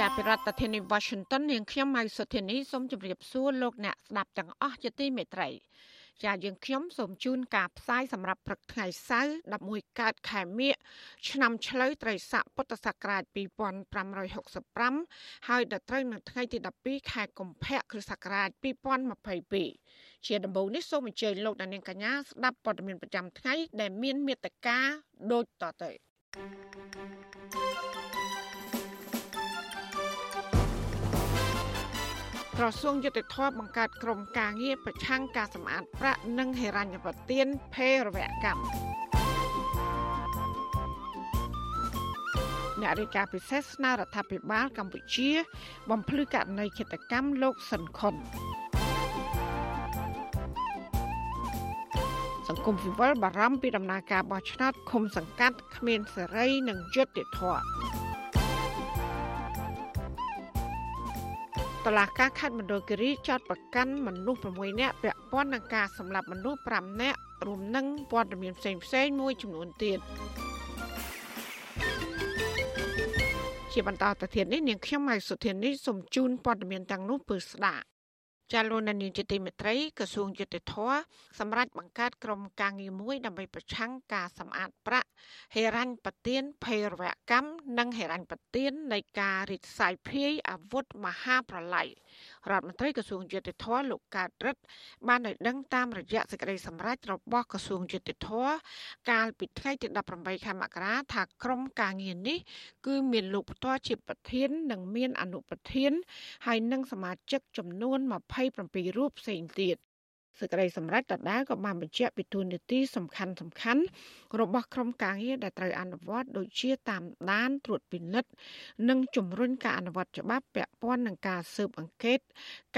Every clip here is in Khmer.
ជាប្រធានាធិបតី Washington នាងខ្ញុំម៉ៅសុធានីសូមជម្រាបសួរលោកអ្នកស្ដាប់ទាំងអស់ជាទីមេត្រីចាយើងខ្ញុំសូមជូនការផ្សាយសម្រាប់ព្រឹកថ្ងៃសៅរ៍11កើតខែមិញឆ្នាំឆ្លូវត្រីស័កពុទ្ធសករាជ2565ហើយដល់ត្រូវនៅថ្ងៃទី12ខែកុម្ភៈគ្រិស្តសករាជ2022ជាដំបូងនេះសូមអញ្ជើញលោកអ្នកនាងកញ្ញាស្ដាប់ព័ត៌មានប្រចាំថ្ងៃដែលមានមេត្តាដូចតទៅ ក្រសួងយុតិធម៌បង្កើតក្រុមការងារប្រឆាំងការសម្អាតប្រាក់និងហិរញ្ញប្បទានភេរវកម្មអ្នករាយការណ៍ពិសេសស្នើរដ្ឋាភិបាលកម្ពុជា បំភ្លឺករណីឃាតកម្មលោកសុនខុនសង្គមស៊ីវិលបារម្ភពីដំណើរការបោះឆ្នោតឃុំសង្កាត់គ្មានសេរីនិងយុត្តិធម៌ តឡាការខេត្តមណ្ឌលគិរីចោតប្រកាន់មនុស្ស6នាក់ពាក់ព័ន្ធនឹងការសម្លាប់មនុស្ស5នាក់រួមនឹងព័ត៌មានផ្សេងផ្សេងមួយចំនួនទៀតជាបន្តទៅទៀតនេះនាងខ្ញុំហៃសុធានីសូមជូនព័ត៌មានទាំងនោះពឺស្ដាប់ ចាលោកនាយកជាទីមេត្រីក្រសួងយុតិធធសម្រាប់បង្កើតក្រុមការងារមួយដើម្បីប្រឆាំងការសម្អាតប្រាក់ហេរញ្ញប្បទានភេរវកម្មនិងហេរញ្ញប្បទាននៃការរិទ្ធសាយភាយអាវុធមហាប្រឡ័យរដ្ឋមន្ត្រីក្រសួងយុតិធធលោកកើតរិទ្ធបានឲ្យដឹងតាមរយៈសេចក្តីសម្រេចរបស់ក្រសួងយុតិធធកាលពីថ្ងៃទី18ខែមករាថាក្រុមការងារនេះគឺមានលោកផ្ទាល់ជាប្រធាន និងមានអនុប្រធាន ហើយនិងសមាជិកចំនួន20 27រូបផ្សេងទៀត សេចក្តីសម្រេចដដែលក៏បានបញ្ជាក់ពីទូនីតិសំខាន់សំខាន់របស់ក្រុមការងារដែលត្រូវអនុវត្តដូចជាតាមដានត្រួតពិនិត្យនិងជំរុញការអនុវត្តច្បាប់ពាក់ព័ន្ធនឹងការស៊ើបអង្កេត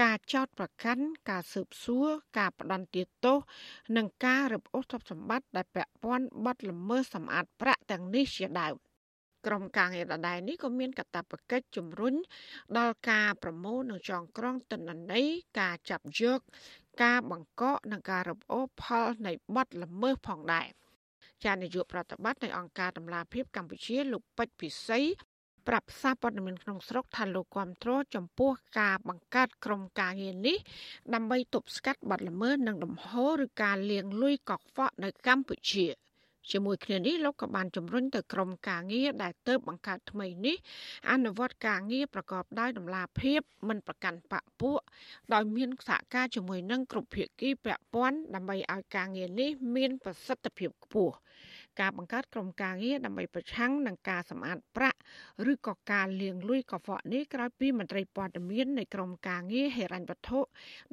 ការចោទប្រកាន់ការស៊ើបសួរការផ្ដន្ទាទោសនិងការរឹបអូសទ្រព្យសម្បត្តិដែលពាក់ព័ន្ធបទល្មើសសម្អាតប្រាក់ទាំងនេះជាដើម។ក្រុមការងារដដែលនេះក៏មានកាតព្វកិច្ចជំរុញដល់ការប្រមូលនិងចងក្រងទិន្នន័យការចាប់យក ការបង្កកនិងការរំអូសផលនៃបទល្មើសផងដែរចានាយកប្រតិបត្តិនៃអង្គការតម្លាភាពកម្ពុជាលោកពេជ្រពិសីប្រាប់សារព័ត៌មានក្នុងស្រុកថាលោកគាំទ្រចំពោះការបង្កើតក្រុមការងារនេះដើម្បីទប់ស្កាត់បទល្មើសនិងដំហូរឬការលាងលុយកខ្វក់នៅកម្ពុជា។ ជាមួយគ្នានេះលោកក៏បានជំរុញទៅក្រុមការងារដែលទៅបង្កើតថ្មីនេះអនុវត្តការងារប្រកបដោយតម្លាភាពមិនប្រកាន់បកពួកដោយមានសហការជាមួយនឹងគ្រប់ភាគីពាក់ព័ន្ធដើម្បីឲ្យការងារនេះមានប្រសិទ្ធភាពខ្ពស់ ការបង្កើតក្រុមការងារដើម្បីប្រឆាំងនឹងការសម្អាតប្រាក់ឬក៏ការលាងលុយកខ្វក់នេះក្រោយពីមន្ត្រីព័ត៌មាននៃក្រុមការងារហេរញ្ញវត្ថុ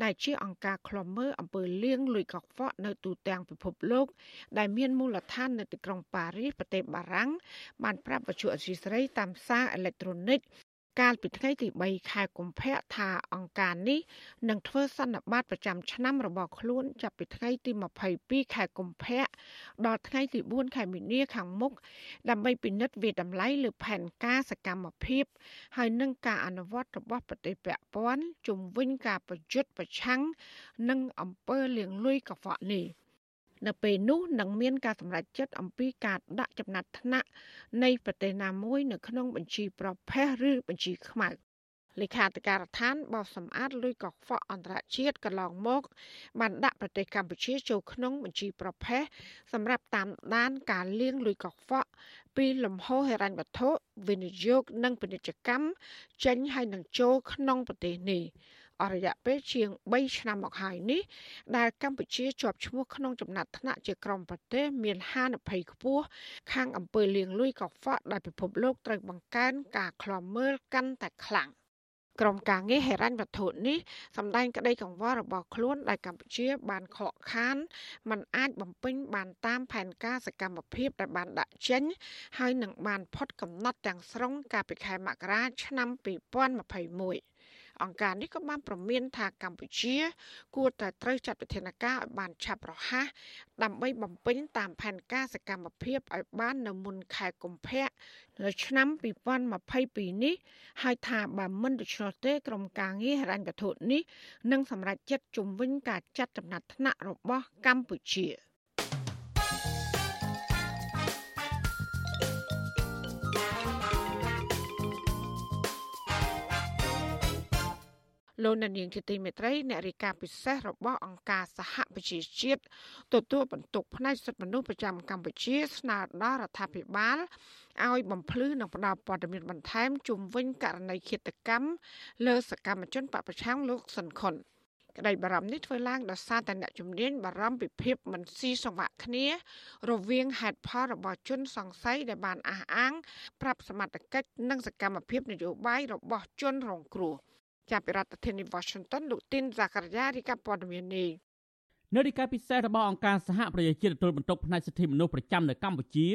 ដែលជាអង្គការឃ្លាំមើលអំពើលាងលុយកខ្វក់នៅទូទាំងពិភពលោក ដែលមានមូលដ្ឋាននៅទីក្រុងប៉ារីសប្រទេសបារាំងបានប្រាប់វិទ្យុអសីស្រីតាមសារអេឡិចត្រូនិក កាលពីថ្ងៃទី3ខែកុម្ភៈថាអង្គការនេះនឹងធ្វើសន្និបាតប្រចាំឆ្នាំរបស់ខ្លួនចាប់ពីថ្ងៃទី22ខែកុម្ភៈដល់ថ្ងៃទី4ខែមីនាខាងមុខដើម្បីពិនិត្យវាតម្លៃលើផែនការសកម្មភាព ហើយនឹងការអនុវត្តរបស់ប្រទេសពាក់ព័ន្ធជំវិញការប្រយុទ្ធប្រឆាំងនឹងអំពើលាងលុយកខ្វក់នេះ។ នៅពេលនោះនឹងមានការសម្រេចចិត្តអំពីការដាក់ចំណាត់ថ្នាក់នៃប្រទេសណាមួយនៅក្នុងបញ្ជីប្រភេទឬបញ្ជីខ្មៅលេខាធិការដ្ឋានបោះសម្អាតលុយកខ្វក់អន្តរជាតិកន្លងមកបានដាក់ប្រទេសកម្ពុជាចូលក្នុងបញ្ជីប្រភេទសម្រាប់តាមដានការលាងលុយកខ្វក់ពីលំហូរហិរញ្ញវត្ថុវិនិយោគនិងពាណិជ្ជកម្មចេញហើយនឹងចូលក្នុងប្រទេសនេះ អស់រយៈពេលជាង3ឆ្នាំមកហើយនេះដែលកម្ពុជាជាប់ឈ្មោះក្នុងចំណាត់ថ្នាក់ជាក្រុមប្រទេសមានហានិភ័យខ្ពស់ខាងអំពើលាងលុយកខ្វក់ដែលពិភពលោកត្រូវបង្កើនការឃ្លាំមើលកាន់តែខ្លាំងក្រុមការងារហេរញ្ញវត្ថុនេះសម្ដែងក្តីកង្វល់របស់ខ្លួនដែលកម្ពុជាបានខកខានมันអាចបំពេញបានតាមផែនការសកម្មភាពដែលបានដាក់ចេញហើយនឹងបានផុតកំណត់ទាំងស្រុងកាលពីខែមករាឆ្នាំ2021 អង្គការនេះក៏បានប្រមានថាកម្ពុជា គួរតែត្រូវចាត់វិធានការឲ្យបានឆាប់រហ័សដើម្បីបំពេញតាមផែនការសកម្មភាពឲ្យបាននៅមុនខែកុម្ភៈនៅឆ្នាំ2022នេះហើយថាបើមិនដូច្នោះទេក្រុមការងារហិរញ្ញវត្ថុនេះនឹងសម្រេចចិត្តជំវិញការចាត់ចំណាត់ថ្នាក់របស់កម្ពុជា។ លោកនាងជាទីមេត្រីអ្នករាយការណ៍ពិសេសរបស់អង្គការសហប្រជាជាតិទទួលបន្ទុកផ្នែកសិទ្ធិមនុស្សប្រចាំកម្ពុជា ស្នើដល់រដ្ឋាភិបាលឲ្យបំភ្លឺនិងផ្ដល់ព័ត៌មានបន្ថែមជុំវិញករណីឃាតកម្មលើសកម្មជនបពប្រឆាំងលោកសុនខុនក្តីបារម្ភនេះធ្វើឡើងដោយសារតែអ្នកជំនាញបារម្ភពីភាពមិនស៊ីសង្វាក់គ្នា រវាងហេតុផលរបស់ជនសង្ស័យដែលបានអះអាង ប្រាប់សមត្ថកិច្ចនិងសកម្មភាពនយោបាយរបស់ជនរងគ្រោះ។ ចាប់ពីរដ្ឋធានី Washington លោកទីនសាករារីកាព័ត៌មាននេះនៅរីកាពិសេសរបស់អង្គការសហប្រជាជាតិទទួលបន្ទុកផ្នែកសិទ្ធិមនុស្សប្រចាំនៅកម្ពុជា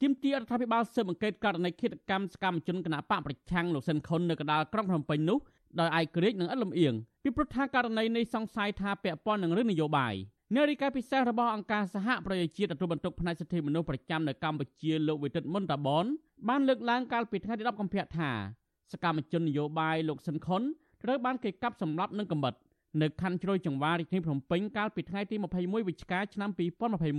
ទាមទាររដ្ឋាភិបាលស៊ើបអង្កេតករណីឃាតកម្មសកម្មជនគណបកប្រឆាំងលោកសិនខុននៅកណ្ដាលក្រុងភ្នំពេញនោះដោយឯករាជ្យនិងឥតលំអៀងពីព្រោះថាករណីនេះសង្ស័យថាពាក់ព័ន្ធនឹងរឿងនយោបាយនៅរីកាពិសេសរបស់អង្គការសហប្រជាជាតិទទួលបន្ទុកផ្នែកសិទ្ធិមនុស្សប្រចាំនៅកម្ពុជាលោកវិទិតមុនតាបនបានលើកឡើងកាលពីថ្ងៃទី10កុម្ភៈថាសកម្មជននយោបាយលោកសិនខុន ត្រូវបានគេកាប់សម្លាប់នឹងកំបិតនៅខណ្ឌជ្រោយចង្វាររាជធានីភ្នំពេញកាលពីថ្ងៃទី21វិច្ឆិកាឆ្នាំ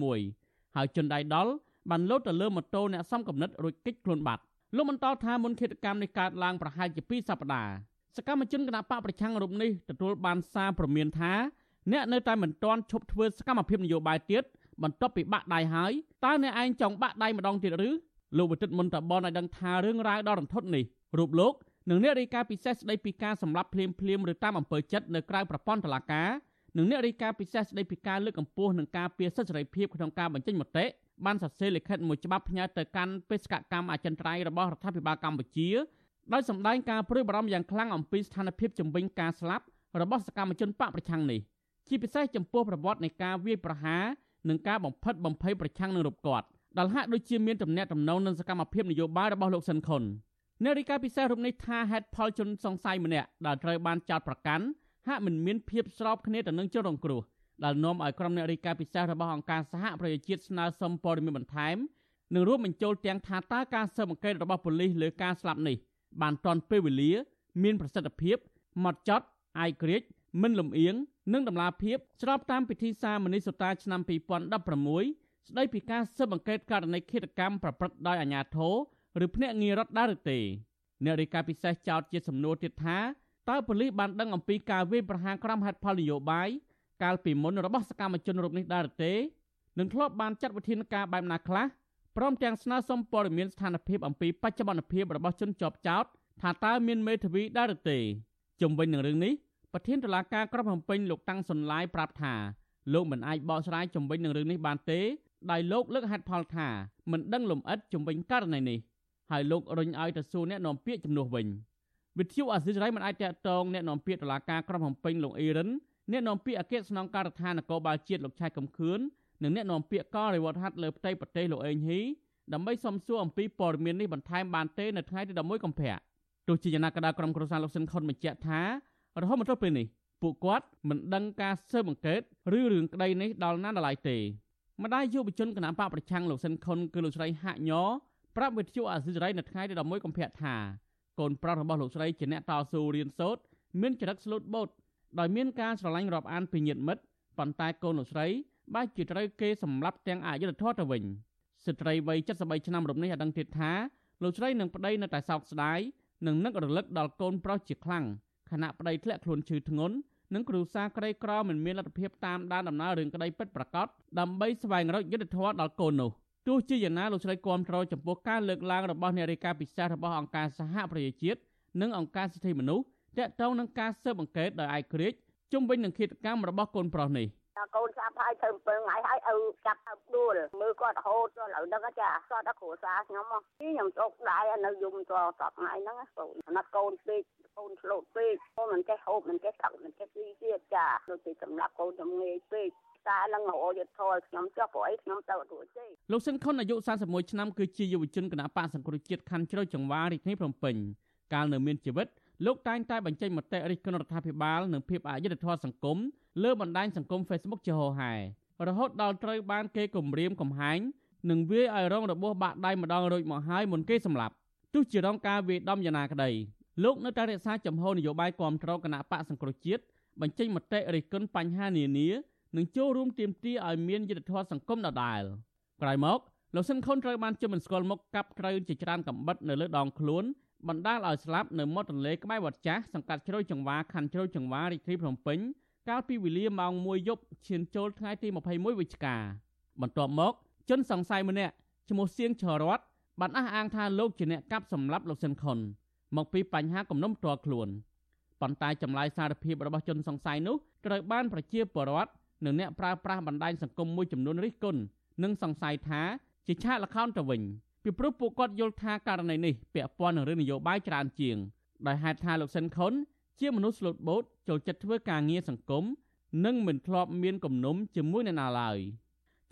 2021ហើយជនដៃដល់បានលោតទៅលើម៉ូតូអ្នកសំកំណិតរួចគេចខ្លួនបាត់លោកបន្តថាមុនឃាតកម្មនេះកើតឡើងប្រហែលជា2សប្តាហ៍សកម្មជនគណបកប្រឆាំងរូបនេះទទួលបានសារព្រមានថាអ្នកនៅតែមិនទាន់ឈប់ធ្វើសកម្មភាពនយោបាយទៀតបន្ទាប់ពីបាក់ដៃហើយតើអ្នកឯងចង់បាក់ដៃម្ដងទៀតឬលោកវិទិតមុនតបនឲ្យដឹងថារឿងរ៉ាវដ៏រន្ធត់នេះរូបលោក និងអ្នករាយការណ៍ពិសេសស្ដីពីការសម្លាប់ភ្លាមភ្លាមឬតាមអំពើចិត្តនៅក្រៅប្រព័ន្ធតុលាការនិងអ្នករាយការណ៍ពិសេសស្ដីពីការលើកកម្ពស់និងការពារសិទ្ធិសេរីភាពក្នុងការបញ្ចេញមតិបានសរសេរលិខិតមួយច្បាប់ផ្ញើទៅកាន់បេសកកម្មអចិន្ត្រៃយ៍របស់រដ្ឋាភិបាលកម្ពុជាដោយសម្ដែងការព្រួយបារម្ភយ៉ាងខ្លាំងអំពីស្ថានភាពជំវិញការស្លាប់របស់សកម្មជនបកប្រឆាំងនេះជាពិសេសចំពោះប្រវត្តិនៃការវាយប្រហារនិងការបំផិតបំភ័យប្រឆាំងនឹងរូបគាត់ដែលហាក់ដូចជាមានទំនាក់ទំនងនឹងសកម្មភាពនយោបាយរបស់លោកសិនខុន អ្នករាយការណ៍ពិសេសរូបនេះថាហេតុផលជនសង្ស័យម្នាក់ដែលត្រូវបានចោទប្រកាន់ហាក់មិនមានភាពស្របគ្នាទៅនឹងជនរងគ្រោះដែលនាំឲ្យក្រុមអ្នករាយការណ៍ពិសេសរបស់អង្គការសហប្រជាជាតិស្នើសុំព័ត៌មានបន្ថែមនិងរួមបញ្ចូលទាំងថាតើការស៊ើបអង្កេតរបស់ប៉ូលីសលើការស្លាប់នេះបានទាន់ពេលវេលា មានប្រសិទ្ធភាពម៉ត់ចត់ឯករាជ្យមិនលំអៀងនិងដំណាភាពស្របតាមពិធីសារមនីសុតាឆ្នាំ2016ស្ដីពីការស៊ើបអង្កេតករណីឃាតកម្មប្រព្រឹត្តដោយអាជ្ញាធរ ឬភ្នាក់ងាររដ្ឋដែរឬទេអ្នករាយការណ៍ពិសេសចោទជាសំណួរទៀតថាតើប៉ូលីសបានដឹងអំពីការវាយប្រហារក្រុមហេតុផលនយោបាយកាលពីមុនរបស់សកម្មជនរូបនេះដែរឬទេនឹងធ្លាប់បានចាត់វិធានការបែបណាខ្លះព្រមទាំងស្នើសុំព័ត៌មានស្ថានភាពអំពីបច្ចុប្បន្នភាពរបស់ជនជាប់ចោទថាតើមានមេធាវីដែរឬទេជុំវិញនឹងរឿងនេះប្រធានតុលាការក្រុងភ្នំពេញលោកតាំងសុនឡាយប្រាប់ថាលោកមិនអាចបកស្រាយជុំវិញនឹងរឿងនេះបានទេដោយលោកលើកហេតុផលថាមិនដឹងលំអិតជុំវិញករណីនេះ ហើយលោករុញឲ្យទៅសួរអ្នកនាំពាក្យជំនួសវិញវិទ្យុអាស៊ីសេរីមិនអាចតាក់ទងអ្នកនាំពាក្យតុលាការក្រុងភ្នំពេញលោកអ៊ីរិនអ្នកនាំពាក្យអគ្គស្នងការដ្ឋាននគរបាលជាតិលោកឆៃកំខឿននិងអ្នកនាំពាក្យករិវត្តហាត់លើផ្ទៃប្រទេសលោកអេងហ៊ីដើម្បីសំសួរអំពីព័ត៌មាននេះបន្ថែមបានទេនៅថ្ងៃទី11កុម្ភៈទោះជាយ៉ាងណាក៏ដោយក្រុមគ្រួសារលោកស៊ិនខុនបញ្ជាក់ថារហូតមកទល់ពេលនេះពួកគាត់មិនដឹងការស៊ើបអង្កេតឬរឿងក្តីនេះដល់ណាដល់ឡើយទេម្ដាយយុវជនគណៈបកប្រឆាំងលោកស៊ិនខុនគឺលោកស្រីហាក់ញ័រ ប្រាប់វិទ្យុអាស៊ីសេរីនៅថ្ងៃទី11កុម្ភៈថាកូនប្រុសរបស់លោកស្រីជាអ្នកតស៊ូរៀនសូត្រមានចរិតស្លូតបូតដោយមានការស្រឡាញ់រាប់អានពីញាតិមិត្តប៉ុន្តែកូនលោកស្រីបែរជាត្រូវគេសម្លាប់ទាំងអយុធធម៌ទៅវិញស្ត្រីវ័យ73ឆ្នាំរូបនេះឲ្យដឹងទៀតថាលោកស្រីនិងប្តីនៅតែសោកស្ដាយនិងនឹករលឹកដល់កូនប្រុសជាខ្លាំងខណៈប្តីធ្លាក់ខ្លួនឈឺធ្ងន់និងគ្រូសាក្រីក្រមិនមានលទ្ធភាពតាមដានដំណើររឿងក្តីពិតប្រាកដដើម្បីស្វែងរកយុត្តិធម៌ដល់កូននោះ ទោះជាយ៉ាងណាលោកស្រីគាំទ្រចំពោះការលើកឡើងរបស់អ្នករាយការណ៍ពិសេសរបស់អង្គការសហប្រជាជាតិនិងអង្គការសិទ្ធិមនុស្សទាក់ទងនឹងការស៊ើបអង្កេតដោយឯករាជ្យជុំវិញនឹងឃាតកម្មរបស់កូនប្រុសនេះកូនចាប់ហើយធ្វើ7ថ្ងៃហើយឲ្យចាប់ទៅដួលមើលគាត់រហូតដល់ឥឡូវហ្នឹងចាគាត់ដល់គ្រួសារខ្ញុំមកខ្ញុំជោគដែរនៅយំទៅសប្ថ្ងៃហ្នឹងកូនណាត់កូនពេកកូនឆ្លូតពេកកូនមិនចេះហូបមិនចេះទឹកមិនចេះស៊ីទៀតចាដូចជាសម្រាប់កូនជំងឺពេក តែនឹងរយុទ្ធធរខ្ញុំចុះព្រោះអីខ្ញុំទៅរួចទេលោកស៊ិនខុនអាយុ41ឆ្នាំគឺជាយុវជនគណៈបកសង្គ្រោះជាតិខណ្ឌជ្រោយចង្វាររាជធានីភ្នំពេញកាលនៅមានជីវិតលោកតែងតែបញ្ចេញមតិរិះគន់រដ្ឋាភិបាលនិងភាពអយុត្តិធម៌សង្គមលើបណ្ដាញសង្គម Facebook ជាហោហែរហូតដល់ត្រូវបានគេគំរាមកំហែងនិងវាយឲ្យរងរបួសបាក់ដៃម្ដងរួចមកហើយមុនគេសម្លាប់ទោះជារងការវាយដំយ៉ាងណាក្តីលោកនៅតែរក្សាចំហនយោបាយគាំទ្រគណៈបកសង្គ្រោះជាតិបញ្ចេញមតិរិះគន់បញ្ហានានា និងចូលរួមទាមទារឲ្យមានយុត្តិធម៌សង្គមដដែលក្រោយមកលោកស៊ិនខុនត្រូវបានជុំមិនស្គាល់មុខកាប់ត្រូវជាច្រើនកំបិតនៅលើដងខ្លួនបណ្ដាលឲ្យស្លាប់នៅមាត់ទន្លេក្បែរវត្តចាស់សង្កាត់ជ្រោយចង្វាខណ្ឌជ្រោយចង្វារាជធានីភ្នំពេញកាលពីវេលាម៉ោង1យប់ឈានចូលថ្ងៃទី21វិច្ឆិកាបន្ទាប់មកជនសង្ស័យម្នាក់ឈ្មោះសៀងឆរតបានអះអាងថាលោកជាអ្នកកាប់សម្លាប់លោកស៊ិនខុនមកពីបញ្ហាគំនុំផ្ទាល់ខ្លួនប៉ុន្តែចម្លើយសារភាពរបស់ជនសង្ស័យនោះត្រូវបានប្រជាពលរដ្ឋ និងអ្នកប្រើប្រាស់បណ្ដាញសង្គមមួយចំនួនរិះគន់និងសង្ស័យថាជាឆាកល្ខោនទៅវិញពីព្រោះពួកគាត់យល់ថាករណីនេះពាក់ព័ន្ធនឹងរឿងនយោបាយច្រើនជាងដោយហេតុថាលោកស៊ិនខុនជាមនុស្សស្លូតបូតចូលចិត្តធ្វើការងារសង្គមនិងមិនធ្លាប់មានគំនុំជាមួយអ្នកណាឡើយ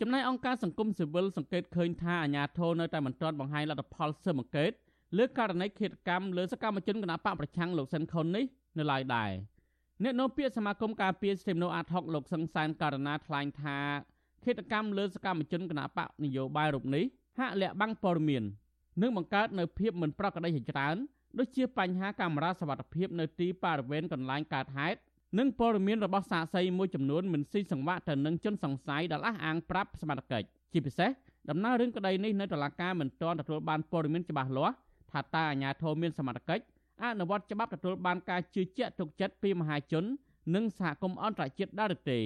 ចំណែកអង្គការសង្គមស៊ីវិលសង្កេតឃើញថាអាញាធរនៅតែមិនទាន់បង្ហាញលទ្ធផលស៊ើបអង្កេតលើករណីឃាតកម្មលើសកម្មជនគណបកប្រឆាំងលោកស៊ិនខុននេះនៅឡើយដែរ អ្នកនាំពាក្យសមាគមការពារសិទ្ធិមនុស្សអាត់ហុកលោកសង្សានករណីថ្លែងថាឃាតកម្មលើសកម្មជនគណបកនយោបាយរូបនេះហាក់លាក់បាំងព័ត៌មាននិងបង្កើតនៅភាពមិនប្រក្រតីជាច្រើនដូចជាបញ្ហាកាមេរ៉ាសវត្ថិភាពនៅទីបរិវេណកន្លែងកើតហេតុនិងព័ត៌មានរបស់សាកសីមួយចំនួនមិនស៊ីសង្វាក់ទៅនឹងជនសង្ស័យដែលអះអាងប្រាប់សមត្ថកិច្ចជាពិសេសដំណើររឿងក្តីនេះនៅតុលាការមិនទាន់ទទួលបានព័ត៌មានច្បាស់លាស់ថាតើអាជ្ញាធរមានសមត្ថកិច្ច អនុវត្តច្បាប់ទទួលបានការជឿជាក់ទុកចិត្តពីមហាជន និងសហគមន៍អន្តរជាតិដែរឬទេ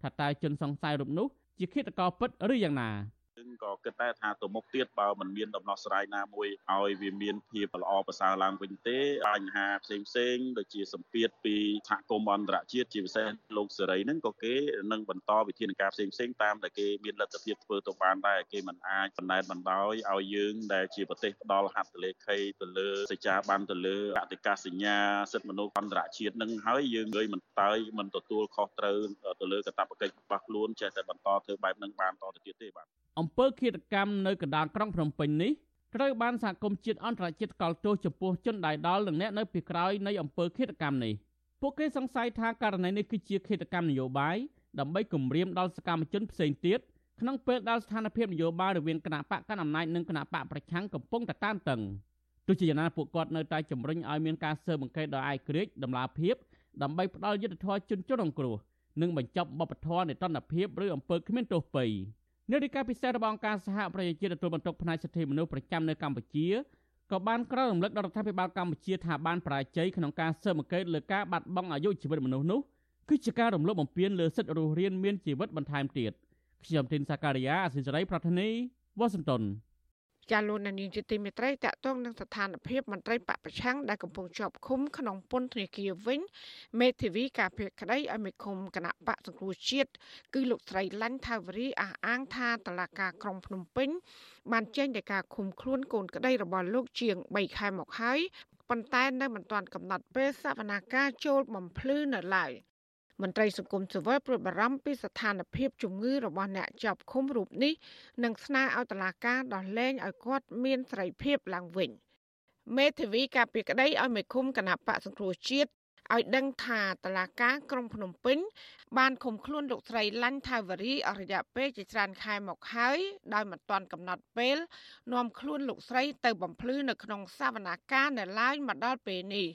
ថាតើជនសង្ស័យរូបនោះជាឃាតករពិតឬយ៉ាងណា យើងក៏គិតតែថាទៅមុខទៀតបើមិនមានដំណោះស្រាយណាមួយឲ្យវាមានភាពល្អប្រសើរឡើងវិញទេបញ្ហាផ្សេងផ្សេងដូចជាសម្ពាធពីសហគមន៍អន្តរជាតិជាពិសេសលោកសេរីហ្នឹងក៏គេនឹងបន្តវិធានការផ្សេងផ្សេងតាមដែលគេមានលទ្ធភាពធ្វើទៅបានដែរគេមិនអាចបណ្តែតបណ្ដោយឲ្យយើងដែលជាប្រទេសផ្ដល់ហត្ថលេខីទៅលើសេចក្ដីបានទៅលើកតិកាសញ្ញាសិទ្ធិមនុស្សអន្តរជាតិនឹងហើយយើងងើយមិនតើយមិនទទួលខុសត្រូវទៅលើកាតព្វកិច្ចរបស់ខ្លួនចេះតែបន្តធ្វើបែបហ្នឹងបានតទៅទៀតទេបាទអំពើឃាតកម្មនៅកណ្ដាលក្រុងភ្នំពេញនេះត្រូវបានសហគមន៍ជាតិអន្តរជាតិកោតទោសចំពោះជនដែលដល់និងអ្នកនៅពីក្រោយនៃអំពើឃាតកម្មនេះពួកគេសង្ស័យថាករណីនេះគឺជាឃាតកម្មនយោបាយដើម្បីគំរាមដល់សកម្មជនផ្សេងទៀតក្នុងពេលដែលស្ថានភាពនយោបាយរវាងគណៈបកកណ្ដាលអំណាចនិងគណៈបកប្រឆាំងកំពុងតែតានតឹងទោះជាយ៉ាងណាពួកគាត់នៅតែជំរុញឲ្យមានការស៊ើបអង្កេតដោយឯករាជ្យដំណាភាពដើម្បីផ្ដល់យុត្តិធម៌ជនជនរងគ្រោះនិងបញ្ចប់បបធរនៃតន្តភាពឬអំពើគ្មានទោសពៃ។ នាយិកាពិសេសរបស់អង្គការសហប្រជាជាតិទទួលបន្ទុកផ្នែកសិទ្ធិមនុស្សប្រចាំនៅកម្ពុជាក៏បានក្រោយរំលឹកដល់រដ្ឋាភិបាលកម្ពុជាថាបានបរាជ័យក្នុងការស៊ើបអង្កេតលើការបាត់បង់អាយុជីវិតមនុស្សនោះគឺជាការរំលោភបំពានលើសិទ្ធិរស់រានមានជីវិតបន្ថែមទៀតខ្ញុំទីនសាការីយ៉ាអសិរ័យប្រធានីវ៉ាស៊ីនតោន ចាលោកនានីជាទីមេត្រីតកតងនឹងស្ថានភាពមន្ត្រីបពប្រឆាំងដែលកំពុងជាប់ឃុំក្នុងពន្ធនាគារវិញមេធាវីការពារក្តីឲ្យមេឃុំគណៈបកសង្គ្រោះជាតិគឺលោកស្រីឡាញ់ថាវរីអះអាងថាតឡាការក្រុងភ្នំពេញ បានចេញដោយការឃុំខ្លួនកូនក្តីរបស់លោកជាង3ខែមកហើយប៉ុន្តែនៅមិនទាន់កំណត់ពេលសវនាការចូលបំភ្លឺនៅឡើយ មន្ត្រីសង្គមស៊ីវិលព្រួយបារម្ភពីស្ថានភាពជំងឺរបស់អ្នកជាប់ឃុំរូបនេះនិងស្នើឲ្យតុលាការដោះលែងឲ្យគាត់មានសេរីភាពឡើងវិញមេធាវីការពីក្តីឲ្យមេឃុំគណៈបកសង្គ្រោះជាតិឲ្យដឹងថាតឡាការក្រុងភ្នំពេញ បានឃុំខ្លួនលោកស្រីឡាញ់ថាវរីអរិយៈពេលជាច្រើនខែមកហើយដោយមិនទាន់កំណត់ពេលនាំខ្លួនលោកស្រីទៅបំភ្លឺនៅក្នុងសវនាការនៅឡើយមកដល់ពេលនេះ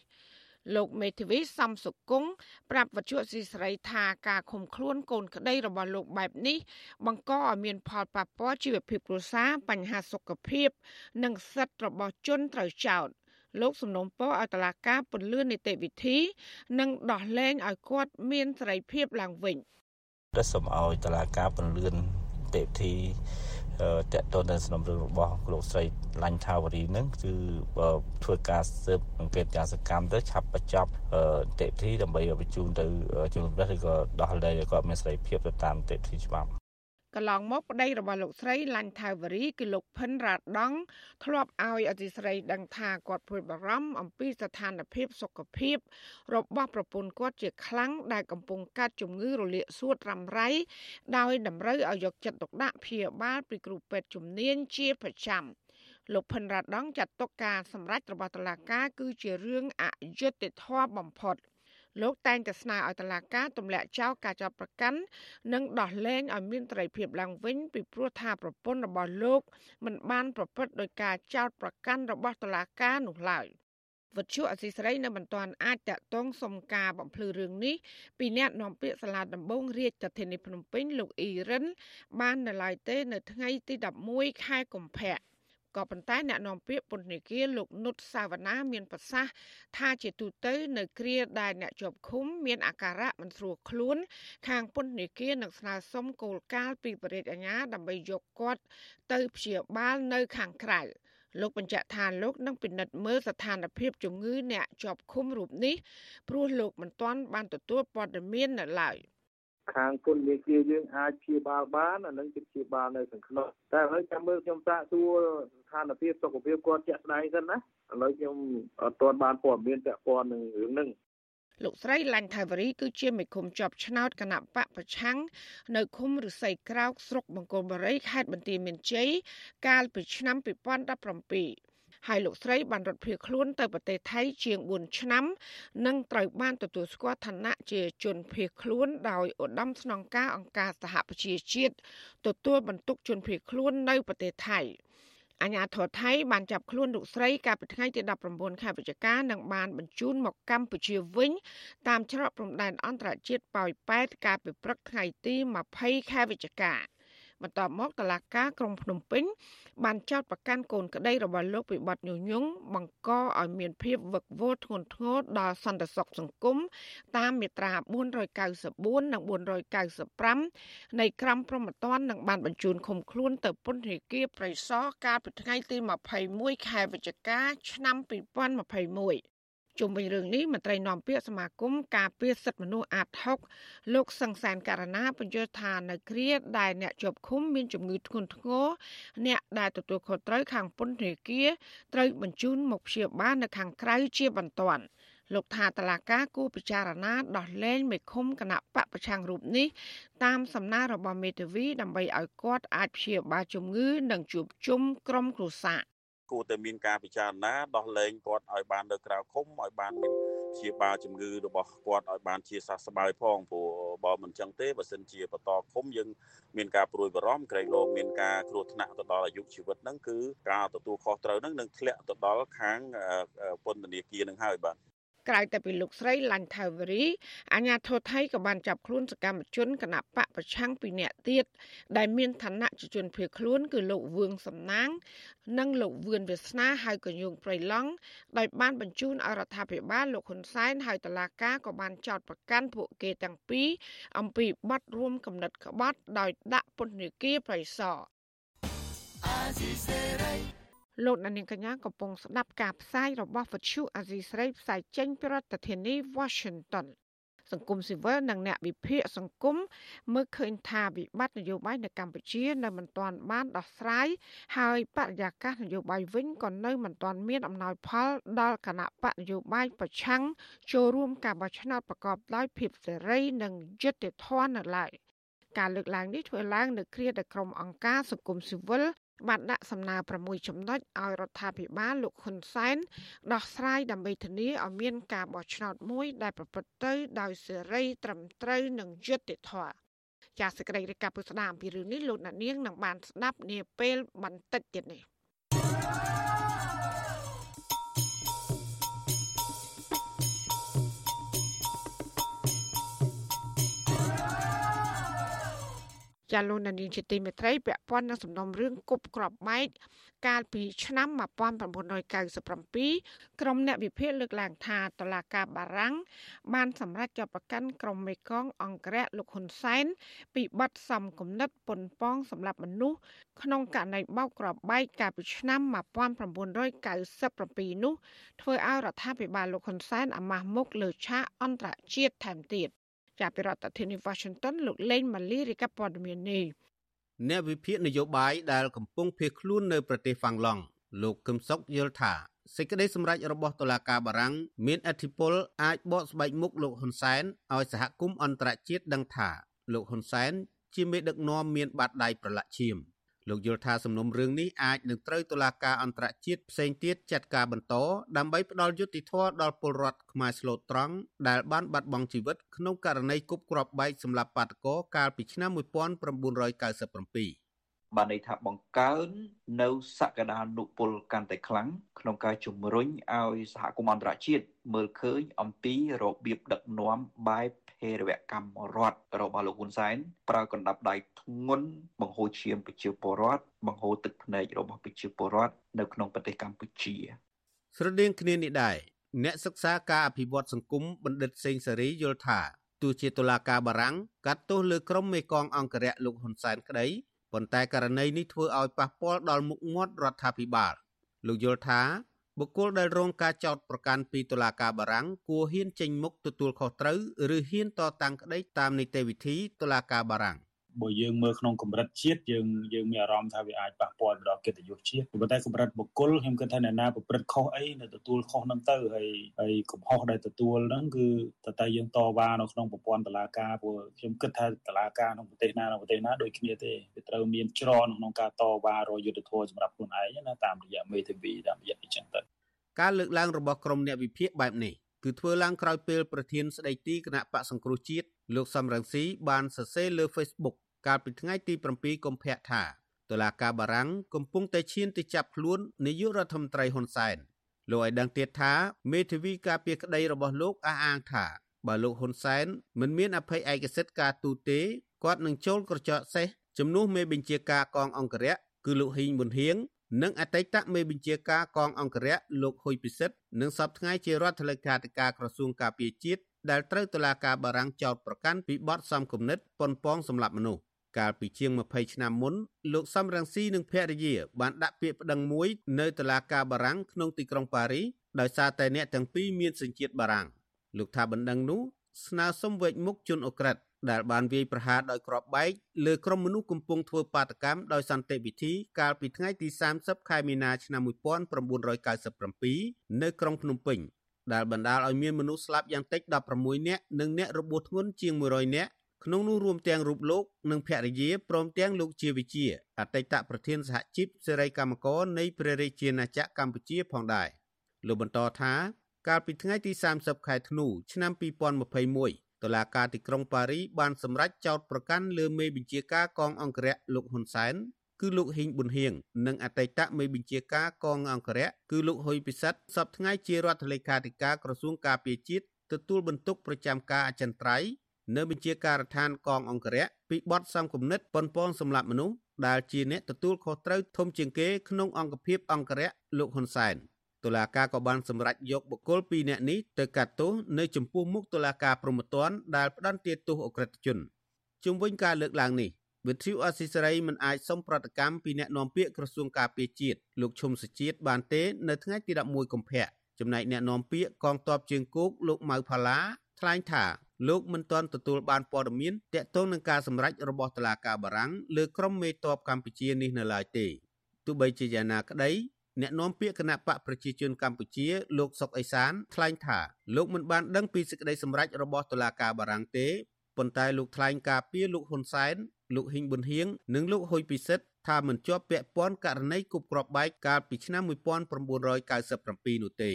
លោកមេធាវីសំសុគង្គប្រាប់វត្ថុស៊ីស្រីថាការឃុំខ្លួនកូនក្តីរបស់លោកបែបនេះបង្កឲ្យមានផលប៉ះពាល់ជីវភាពគ្រួសារបញ្ហាសុខភាព និងសិទ្ធិរបស់ជនត្រូវចោទលោកសំណុំពរឲ្យតឡាការពន្លឿននីតិវិធី និងដោះលែងឲ្យគាត់មានសេរីភាពឡើងវិញតែសូមឲ្យតឡាការពន្លឿននីតិវិធី តកតទៅនឹងសំណុំរឿងរបស់លោកស្រីឡាញ់ថាវរីនឹងគឺធ្វើការស៊ើបអង្កេតយ៉ាងសកម្មទៅឆាប់បញ្ចប់តេទីដើម្បីបញ្ជូនទៅជំនុំជម្រះឬក៏ដោះលែងឲ្យគាត់មានសេរីភាពទៅតាមតេទីច្បាប់ កន្លងមកប្តីរបស់លោកស្រីឡាញ់ថាវរីគឺលោកផិនរ៉ាដងធ្លាប់ឲ្យអធិស្រីដឹងថាគាត់ព្រួយបារម្ភអំពីស្ថានភាពសុខភាពរបស់ប្រពន្ធគាត់ជាខ្លាំងដែលកំពុងកាត់ជំងឺរលាកសួតរ៉ាំរ៉ៃដោយតម្រូវឲ្យយកចិត្តទុកដាក់ព្យាបាលពីគ្រូពេទ្យជំនាញជាប្រចាំលោកផិនរ៉ាដងចាត់ទុកការសម្រេចរបស់តុលាការគឺជារឿងអយុត្តិធម៌បំផុត លោកតែងតែស្នើឲ្យតុលាការទម្លាក់ចោលការចាប់ប្រកាន់និងដោះលែងឲ្យមានត្រីភាពឡើងវិញពីព្រោះថាប្រពន្ធរបស់លោកមិនបានប្រព្រឹត្តដោយការចោទប្រកាន់របស់តុលាការនោះឡើយវត្ថុអសីស្រីនៅមិនទាន់អាចតកតងសុំការបំភ្លឺរឿងនេះពីអ្នកនាំពាក្យសាលាដំបងរាជធានីភ្នំពេញលោកអ៊ីរិនបាននៅឡើយទេ នៅថ្ងៃទី11ខែកុម្ភៈ ក៏ប៉ុន្តែអ្នកនាំពាក្យពន្ធនាគារលោកនុតសាវណ្ណាមានប្រសាសន៍ថាជាទូទៅនៅគ្រាដែលអ្នកជាប់ឃុំមានអាការៈមិនស្រួលខ្លួន ខាងពន្ធនាគារនឹងស្នើសុំគោលការណ៍ពីបរិយាអាជ្ញាដើម្បីយកគាត់ទៅព្យាបាលនៅខាងក្រៅលោកបញ្ជាក់ថាលោកនឹងពិនិត្យមើលស្ថានភាពជំងឺអ្នកជាប់ឃុំរូបនេះព្រោះលោកមិនទាន់បានទទួលព័ត៌មាននៅឡើយ។ ខាងពន្ធនាគារយើងអាចព្យាបាលបានអានឹងជាព្យាបាលនៅខាងក្នុងតែឥឡូវចាំមើលខ្ញុំសាកសួរស្ថានភាពសុខភាពគាត់ជាក់ស្ដែងសិនណាឥឡូវខ្ញុំអត់ទាន់បានព័ត៌មានពាក់ព័ន្ធនឹងរឿងហ្នឹងលោកស្រីឡាញ់ថៃវរីគឺជាមេឃុំជាប់ឆ្នោតគណៈបកប្រឆាំងនៅឃុំរិស័យក្រោកស្រុកបង្គោលបរិយខេត្តបន្ទាយមានជ័យកាលពីឆ្នាំ2017 ហើយលោកស្រីបានរត់ភៀសខ្លួនទៅប្រទេសថៃជាង4ឆ្នាំ និងត្រូវបានទទួលស្គាល់ឋានៈជាជនភៀសខ្លួនដោយឧត្តមស្នងការអង្គការសហប្រជាជាតិទទួលបន្ទុកជនភៀសខ្លួននៅប្រទេសថៃអាញាធរថៃបានចាប់ខ្លួនលោកស្រីកាលពីថ្ងៃទី19ខែវិច្ឆិកានិងបានបញ្ជូនមកកម្ពុជាវិញ តាមច្រកព្រំដែនអន្តរជាតិប៉ោយប៉ែតកាលពីព្រឹកថ្ងៃទី20ខែវិច្ឆិកា បន្ទាប់មកតឡាការក្រុងភ្នំពេញ បានចោទប្រកាន់កូនក្តីរបស់លោកពីបទញុះញង់បង្កឲ្យមានភាពវឹកវរធ្ងន់ធ្ងរដល់សន្តិសុខសង្គមតាមមាត្រា494និង495នៃក្រមព្រហ្មទណ្ឌនិងបានបញ្ជូនឃុំខ្លួនទៅពន្ធនាគារប្រៃសណកាលពីថ្ងៃទី21ខែវិច្ឆិកា ឆ្នាំ2021 ជុំវិញរឿងនេះមន្ត្រីនាំពាក្យសមាគមការពារសិទ្ធិមនុស្សអាត6លោកសង្សានករណាបញ្យល់ថានៅគ្រាដែលអ្នកជាប់ឃុំមានជំងឺធ្ងន់ធ្ងរអ្នកដែលទទួលខុសត្រូវខាងពន្ធនាគារត្រូវបញ្ជូនមកព្យាបាលនៅខាងក្រៅជាបន្ទាន់លោកថាតឡាកាគូពិចារណាដោះលែងមេឃុំគណៈបពប្រឆាំងរូបនេះតាមសំណើរបស់មេធាវីដើម្បីឲ្យគាត់អាចព្យាបាលជំងឺនិងជួបជុំក្រុមគ្រួសារ គួរតែមានការពិចារណាដោះលែងគាត់ឲ្យបាននៅក្រៅឃុំឲ្យបានមានព្យាបាលជំងឺរបស់គាត់ឲ្យបានជាសះស្បើយផងព្រោះបើមិនចឹងទេបើសិនជាបន្តឃុំយើងមានការព្រួយបារម្ភក្រែងលោមានការគ្រោះថ្នាក់ទៅដល់អាយុជីវិតហ្នឹងគឺការទទួលខុសត្រូវហ្នឹងនឹងធ្លាក់ទៅដល់ខាងពន្ធនាគារនឹងហើយបាទ ក្រៅតែពីលោកស្រីឡាញ់ថាវរីអាញាធរថៃក៏បានចាប់ខ្លួនសកម្មជនគណៈបកប្រឆាំងពីរនាក់ទៀតដែលមានឋានៈជាជនភៀសខ្លួនគឺលោកវឿងសំណាង និងលោកវឿនវាសនាហៅកញូងព្រៃឡង់ដោយបានបញ្ជូនអរដ្ឋាភិបាលលោកហ៊ុនសែនហើយតឡាកាក៏បានចោទប្រកាន់ពួកគេទាំងពីរអំពីបទរួមគំនិតក្បត់ដោយដាក់ពន្ធនាគារប្រៃសណអាស៊ីសេរី លោកនាងកញ្ញាកំពុងស្ដាប់ការផ្សាយរបស់វិទ្យុអាស៊ីស្រីផ្សាយចេញពីរដ្ឋធានី Washington សង្គមស៊ីវិលនិងអ្នកវិភាគសង្គមមើលឃើញថាវិបត្តិនយោបាយនៅកម្ពុជានៅមិនទាន់បានដោះស្រាយហើយបរិយាកាសនយោបាយវិញក៏នៅមិនទាន់មានអំណោយផលដល់គណៈបកនយោបាយប្រឆាំងចូលរួមការបោះឆ្នោតប្រកបដោយភាពសេរីនិងយុត្តិធម៌នៅឡើយការលើកឡើងនេះធ្វើឡើងនៅគ្រាដែលក្រុមអង្គការសង្គមស៊ីវិល បានដាក់សំណើ6ចំណុចឲ្យរដ្ឋាភិបាលលោកហ៊ុនសែនដោះស្រាយដើម្បីធានាឲ្យមានការបោះឆ្នោតមួយដែលប្រព្រឹត្តទៅដោយសេរីត្រឹមត្រូវនិងយុត្តិធម៌ចាសសេចក្តីរាយការណ៍ពុស្ដាអំពីរឿងនេះលោកអ្នកនាងនឹងបានស្ដាប់នាពេលបន្តិចទៀតនេះ ចាលោកនានីជាទីមេត្រីពាក់ព័ន្ធនឹងសំណុំរឿងគប់ក្របបែកកាលពីឆ្នាំ1997ក្រុមអ្នកវិភាគលើកឡើងថាតឡាកាបារាំងបានសម្រេចចាប់ប្រកាន់ក្រុមមេកងអង្គរៈលោកហ៊ុនសែនពីបទសំគំនិតប៉ុនប៉ងសម្រាប់មនុស្សក្នុងករណីបោកក្របបែកកាលពីឆ្នាំ1997នោះធ្វើឲ្យរដ្ឋាភិបាលលោកហ៊ុនសែនអាម៉ាស់មុខលើឆាកអន្តរជាតិថែមទៀត ចាប់ពីរដ្ឋធានី Washington លោកលេងម៉ាលីរាយការណ៍ព័ត៌មាននេះអ្នកវិភាគនយោបាយដែលកំពុងភៀសខ្លួននៅប្រទេសហ្វាំងឡង់លោកកឹមសុខយល់ថាសេចក្តីសម្រេចរបស់តុលាការបារាំងមានអធិបុលអាចបកស្បែកមុខលោកហ៊ុនសែនឲ្យសហគមន៍អន្តរជាតិដឹងថាលោកហ៊ុនសែនជាមេដឹកនាំមានបាតដៃប្រឡាក់ឈាម លោកយល់ថាសំណុំរឿងនេះអាចនឹងត្រូវតុលាការអន្តរជាតិផ្សេងទៀតចាត់ការបន្តដើម្បីផ្ដល់យុត្តិធម៌ដល់ពលរដ្ឋខ្មែរស្លូតត្រង់ដែលបានបាត់បង់ជីវិតក្នុងករណីគប់គ្រាប់បែកសម្រាប់បាតកោកាលពីឆ្នាំ1997បានន័យថាបង្កើននៅសក្តានុពលកាន់តែខ្លាំងក្នុងការជំរុញឲ្យសហគមន៍អន្តរជាតិមើលឃើញអំពីរបៀបដឹកនាំបែប ភេរវកម្មរដ្ឋរបស់លោកហ៊ុនសែនប្រើកណ្ដាប់ដៃធ្ងន់បង្ហូរឈាមប្រជាពលរដ្ឋបង្ហូរទឹកភ្នែករបស់ប្រជាពលរដ្ឋនៅក្នុងប្រទេសកម្ពុជា ស្រដៀងគ្នានេះដែរអ្នកសិក្សាការអភិវឌ្ឍសង្គមបណ្ឌិតសេងសេរីយល់ថាទោះជាតុលាការបារាំងកាត់ទោសលើក្រុមមេកងអង្គរៈលោកហ៊ុនសែនក្តីប៉ុន្តែករណីនេះធ្វើឲ្យប៉ះពាល់ដល់មុខមាត់រដ្ឋាភិបាលលោកយល់ថា បុគ្គលដែលរងការចោទប្រកាន់ពីតុលាការបារាំងគួរហ៊ានចេញមុខទទួលខុសត្រូវឬហ៊ានតតាំងក្តីតាមនីតិវិធីតុលាការបារាំង បើយើងមើលក្នុងកម្រិតជាតិយើងយើងមានអារម្មណ៍ថាវាអាចប៉ះពាល់ដល់កិត្តិយសជាតិប៉ុន្តែកម្រិតបុគ្គលខ្ញុំគិតថាអ្នកណាប្រព្រឹត្តខុសអីនៅទទួលខុសហ្នឹងទៅហើយហើយកំហុសដែលទទួលហ្នឹងគឺតើតើយើងតវ៉ានៅក្នុងប្រព័ន្ធតុលាការព្រោះខ្ញុំគិតថាតុលាការក្នុងប្រទេសណានៅប្រទេសណាដូចគ្នាទេវាត្រូវមានច្រកក្នុងការតវ៉ារយុទ្ធធម៌សម្រាប់ខ្លួនឯងណាតាមរយៈមេធាវីតាមរយៈអីចឹងទៅការលើកឡើងរបស់ក្រមអ្នកវិភាគបែបនេះគឺធ្វើឡើងក្រោយពេលប្រធានស្ដីទីគណៈបកសង្គ្រោះជាតិលោកសំរងស៊ីបានសរសេរលើ Facebook កាលពីថ្ងៃទី7កុម្ភៈថាតុលាការបារាំងកំពុងតែឈានទៅចាប់ខ្លួននាយករដ្ឋមន្ត្រីហ៊ុនសែនលោកឲ្យដឹងទៀតថាមេធាវីការពារក្តីរបស់លោកអះអាងថាបើលោកហ៊ុនសែនមិនមានអភ័យឯកសិទ្ធិការទូតទេគាត់នឹងចូលក្រចកសេះជំនួសមេបញ្ជាការកងអង្គរៈគឺលោកហ៊ីងប៊ុនហៀងនិងអតីតមេបញ្ជាការកងអង្គរៈលោកហ៊ុយពិសិដ្ឋនិងសពថ្ងៃជារដ្ឋលេខាធិការក្រសួងការពារជាតិដែលត្រូវតុលាការបារាំងចោទប្រកាន់ពីបទសំគំនិតប៉ុនប៉ងសម្លាប់មនុស្ស កាលពីជាង20ឆ្នាំមុនលោកសំរងស៊ីនិងភរិយាបានដាក់ពាក្យប្តឹងមួយនៅតុលាការបារាំងក្នុងទីក្រុងប៉ារីសដោយសារតែអ្នកទាំងពីរមានសញ្ជាតិបារាំងលោកថាបណ្ដឹងនោះស្នើសុំវេចមុខជនអូក្រិតដែលបានវាយប្រហារដោយគ្រាប់បែកលើក្រុមមនុស្សកំពុងធ្វើបាតកម្មដោយសន្តិវិធីកាលពីថ្ងៃទី30ខែមីនាឆ្នាំ1997នៅក្រុងភ្នំពេញដែលបណ្ដាលឲ្យមានមនុស្សស្លាប់យ៉ាងតិច16នាក់និងអ្នករបួសធ្ងន់ជាង100នាក់ ក្នុងនោះរួមទាំងរូបលោកនិងភរិយាព្រមទាំងលោកជាវិជាអតីតប្រធានសហជីពសេរីកម្មករនៃព្រះរាជាណាចក្រកម្ពុជាផងដែរលោកបន្តថាកាលពីថ្ងៃទី30ខែធ្នូឆ្នាំ2021តុលាការទីក្រុងប៉ារីបានសម្រេចចោទប្រកាន់លើមេបញ្ជាការកងអង្គរៈលោកហ៊ុនសែនគឺលោកហ៊ីងប៊ុនហៀងនិងអតីតមេបញ្ជាការកងអង្គរៈគឺលោកហ៊ុយពិសិដ្ឋសពថ្ងៃជារដ្ឋលេខាធិការក្រសួងការពារជាតិទទួលបន្ទុកប្រចាំការអចិន្ត្រៃយ៍ នៅបញ្ជាការដ្ឋានកងអង្គរៈពីបទសំគំនិតប៉ុនប៉ងសម្លាប់មនុស្សដែលជាអ្នកទទួលខុសត្រូវធំជាងគេក្នុងអង្គភាពអង្គរៈលោកហ៊ុនសែនតុលាការក៏បានសម្រេចយកបុគ្គល2នាក់នេះទៅកាត់ទោសនៅចំពោះមុខតុលាការព្រហ្មទណ្ឌដែលផ្តន្ទាទោសអក្រិតជនជុំវិញការលើកឡើងនេះវិទ្យុអស៊ីសេរីមិនអាចសុំប្រតិកម្មពីអ្នកនាំពាក្យក្រសួងការពារជាតិលោកឈុំសុជាតិបានទេនៅថ្ងៃទី11កុម្ភៈចំណែកអ្នកនាំពាក្យកងទ័ពជើងគោកលោកម៉ៅផាឡាថ្លែងថា លោកមិនទាន់ទទួលបានព័ត៌មានទាក់ទងនឹងការសម្រេចរបស់តុលាការបារាំងលើក្រុមមេតបកម្ពុជានេះនៅឡើយទេទោះបីជាយ៉ាងណាក្តីអ្នកនាំពាក្យគណៈបកប្រជាជនកម្ពុជាលោកសុកអេសានថ្លែងថាលោកមិនបានដឹងពីសេចក្តីសម្រេចរបស់តុលាការបារាំងទេប៉ុន្តែលោកថ្លែងការពីលោកហ៊ុនសែនលោកហ៊ីងប៊ុនហៀងនិងលោកហ៊ុយពិសិដ្ឋថាមិនជាប់ពាក់ព័ន្ធករណីគប់គ្រាប់បែកកាលពីឆ្នាំ1997នោះទេ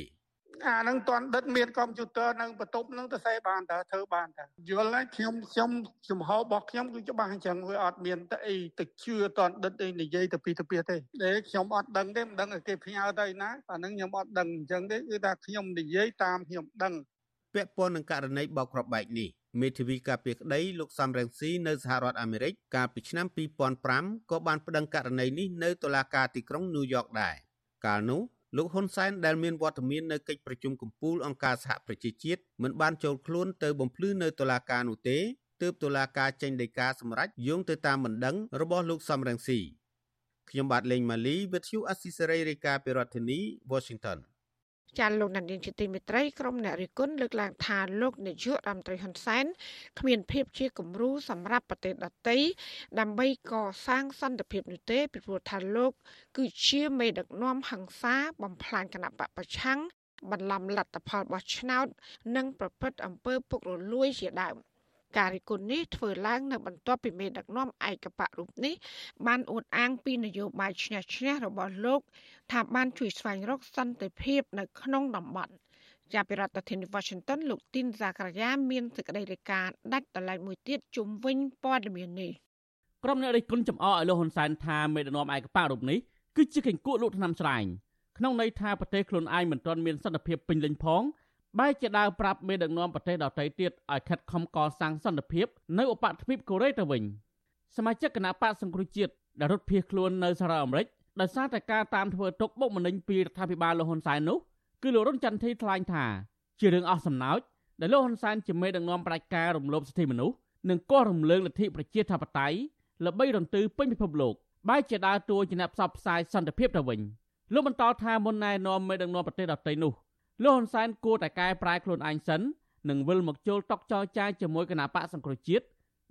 អានឹងតន់ដិតមានកុំព្យូទ័រនៅបន្ទប់នឹងទៅសេបានតើធ្វើបានតើយល់ហើយខ្ញុំខ្ញុំចំហរបស់ខ្ញុំគឺច្បាស់អញ្ចឹងវាអត់មានទៅអីទៅជឿតន់ដិតអីនិយាយទៅពីទៅពីទេដែលខ្ញុំអត់ដឹងទេមិនដឹងឲ្យគេផ្ញើទៅណាអានឹងខ្ញុំអត់ដឹងអញ្ចឹងទេគឺថាខ្ញុំនិយាយតាមខ្ញុំដឹងពាក់ព័ន្ធនឹងករណីបោកគ្រាប់បែកនេះមេធាវីការពារក្តីលោកសំរងស៊ីនៅសហរដ្ឋអាមេរិកកាលពីឆ្នាំ2005ក៏បានប្តឹងករណីនេះនៅតុលាការទីក្រុងញូវយ៉កដែរកាលនោះ លោកហ៊ុនសែនដែលមានវត្តមាននៅកិច្ចប្រជុំកំពូលអង្គការសហប្រជាជាតិមិនបានចូលខ្លួនទៅបំភ្លឺនៅតុលាការនោះទេទើបតុលាការចេញដីកាសម្រេចយោងទៅតាមបណ្ដឹងរបស់លោកសំរងស៊ីខ្ញុំបាទលេងម៉ាលីវិទ្យុអស៊ីសេរីរាយការណ៍ពីរដ្ឋធានី Washington ចាលោកនាយកជាទីមេត្រីក្រុមអ្នករិះគន់លើកឡើងថាលោកនាយករដ្ឋមន្ត្រីហ៊ុនសែនគ្មានភាពជាគំរូសម្រាប់ប្រទេសដទៃដើម្បីកសាងសន្តិភាពនោះទេពីព្រោះថាលោក គឺជាមេដឹកនាំហិង្សាបំផ្លាញគណៈបពប្រឆាំងបន្លំលទ្ធផលបោះឆ្នោត និងប្រព្រឹត្តអំពើពុករលួយជាដើម ការរិះគន់នេះធ្វើឡើងនៅបន្ទាប់ពីមេដឹកនាំឯកបៈរូបនេះបានអួតអាងពីនយោបាយឈ្នះឈ្នះរបស់លោក ថាបានជួយស្វែងរកសន្តិភាពនៅក្នុងតំបន់ចាប់ពីរដ្ឋធានី Washington លោកទីនសាករាយាមានសេចក្តីរាយការណ៍ដាច់តឡែកមួយទៀតជុំវិញព័ត៌មាននេះក្រុមអ្នករិះគន់ចំអកឲ្យលោកហ៊ុនសែនថាមេដឹកនាំឯកបៈរូបនេះគឺជាកញ្កក់លក់ថ្នាំស្រែងក្នុងន័យថាប្រទេសខ្លួនឯងមិនទាន់មានសន្តិភាពពេញលេញផង បែរជាដើរប្រាប់មេដឹកនាំប្រទេសដទៃទៀតឲ្យខិតខំកសាងសន្តិភាពនៅឧបទ្វីបកូរ៉េទៅវិញសមាជិកគណៈបកសង្គ្រោះជាតិដែលរត់ភៀសខ្លួននៅសហរដ្ឋអាមេរិកដោយសារតែការតាមធ្វើទុកបុកម្នេញពីរដ្ឋាភិបាលលោកហ៊ុនសែននោះគឺលោករុនចន្ទធីថ្លែងថាជារឿងអស់សំណើចដែលលោកហ៊ុនសែនជាមេដឹកនាំប្រជាការរំលោភសិទ្ធិមនុស្សនិងកោះរំលើងលទ្ធិប្រជាធិបតេយ្យល្បីរន្ទឺពេញពិភពលោកបែរជាដើរតួជាអ្នកផ្សព្វផ្សាយសន្តិភាពទៅវិញលោកបន្តថាមុនណែនាំមេដឹកនាំប្រទេសដទៃនោះ លោកហ៊ុនសែនគួរតែកែប្រែខ្លួនឯងសិននិងវិលមកចូលតុចរចាជាមួយគណៈបកសង្គ្រោះជាតិ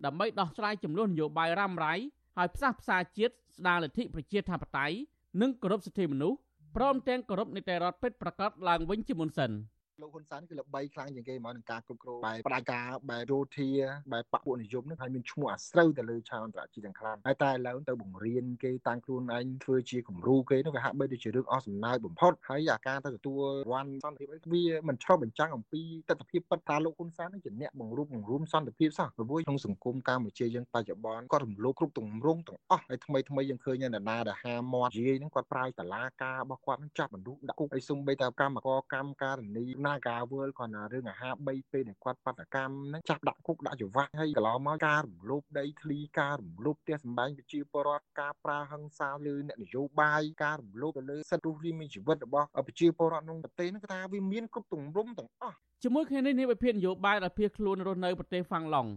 ដើម្បីដោះស្រាយចំនួននយោបាយរ៉ាំរ៉ៃឲ្យផ្សះផ្សាជាតិស្ដារលទ្ធិប្រជាធិបតេយ្យនិងគោរពសិទ្ធិមនុស្សព្រមទាំងគោរពនីតិរដ្ឋពិតប្រាកដឡើងវិញជាមុនសិន។ លោកហ៊ុនសែនគឺល្បីខ្លាំងជាងគេមកនឹងការគ្រប់គ្រងបែបផ្ដាច់ការបែបយោធាបែបបពុនិយមនឹងហើយមានឈ្មោះអាស្រូវទៅលើឆាកអន្តរជាតិទាំងខ្លាំងហើយតែឥឡូវទៅបង្រៀនគេតាំងខ្លួនឯងធ្វើជាគំរូគេនោះវាហាក់បីដូចជារឿងអស់សំណើចបំផុតហើយអាការទៅទទួលរ័នសន្តិភាពវាមិនឆ្លុះបញ្ចាំងអំពីទស្សនវិជ្ជាពិតថាលោកហ៊ុនសែនជាអ្នកបង្រួបបង្រួមសន្តិភាពសោះព្រោះក្នុងសង្គមកម្ពុជាយើងបច្ចុប្បន្នគាត់រំលោភគ្រប់ទម្រង់ទាំងអស់ហើយថ្មីថ្មីយើងឃើញនៅណាដែលហាមាត់និយាយហ្នឹងគាត់ប្រើតឡាការរបស់គាត់នឹងចាប់មនុស្សដាក់គុកហើយសុំបីតែកម្មករកម្មការនីណាការវើលគាត់ណារឿងអាហារ3ពេលដែលគាត់បដកម្មហ្នឹងចាប់ដាក់គុកដាក់ច្រវាក់ហើយកន្លងមកការរំលោភដីធ្លីការរំលោភផ្ទះសម្បែងប្រជាពលរដ្ឋការប្រើហិង្សាលើអ្នកនយោបាយការរំលោភទៅលើសិទ្ធិរស់រានមានជីវិតរបស់ប្រជាពលរដ្ឋក្នុងប្រទេសហ្នឹងថាវាមានគ្រប់ទម្រង់ទាំងអស់ជាមួយគ្នានេះនាយវិភាគនយោបាយដែលភៀសខ្លួនរស់នៅប្រទេសហ្វាំងឡង់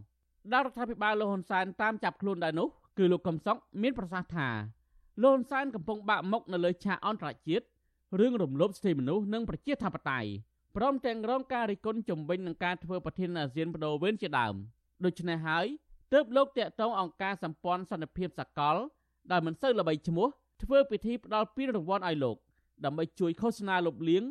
ដែលរដ្ឋាភិបាលលោកហ៊ុនសែនតាមចាប់ខ្លួនដែរនោះគឺលោកកំសុកមានប្រសាសន៍ថាលោកហ៊ុនសែនកំពុងបាក់មុខនៅលើឆាកអន្តរជាតិរឿងរំលោភសិទ្ធិមនុស្សនិងប្រជាធិបតេយ្យ ព្រមទាំងរងការរិះគន់ជំវិញនឹងការធ្វើប្រធានអាស៊ានបដូវវេនជាដើមដូច្នេះហើយទើបលោកតាក់ទងអង្គការសម្ព័ន្ធសន្តិភាពសកលដែលមិនសូវល្បីឈ្មោះធ្វើពិធីផ្ដល់ពានរង្វាន់ឲ្យលោកដើម្បីជួយឃោសនាលុបលាង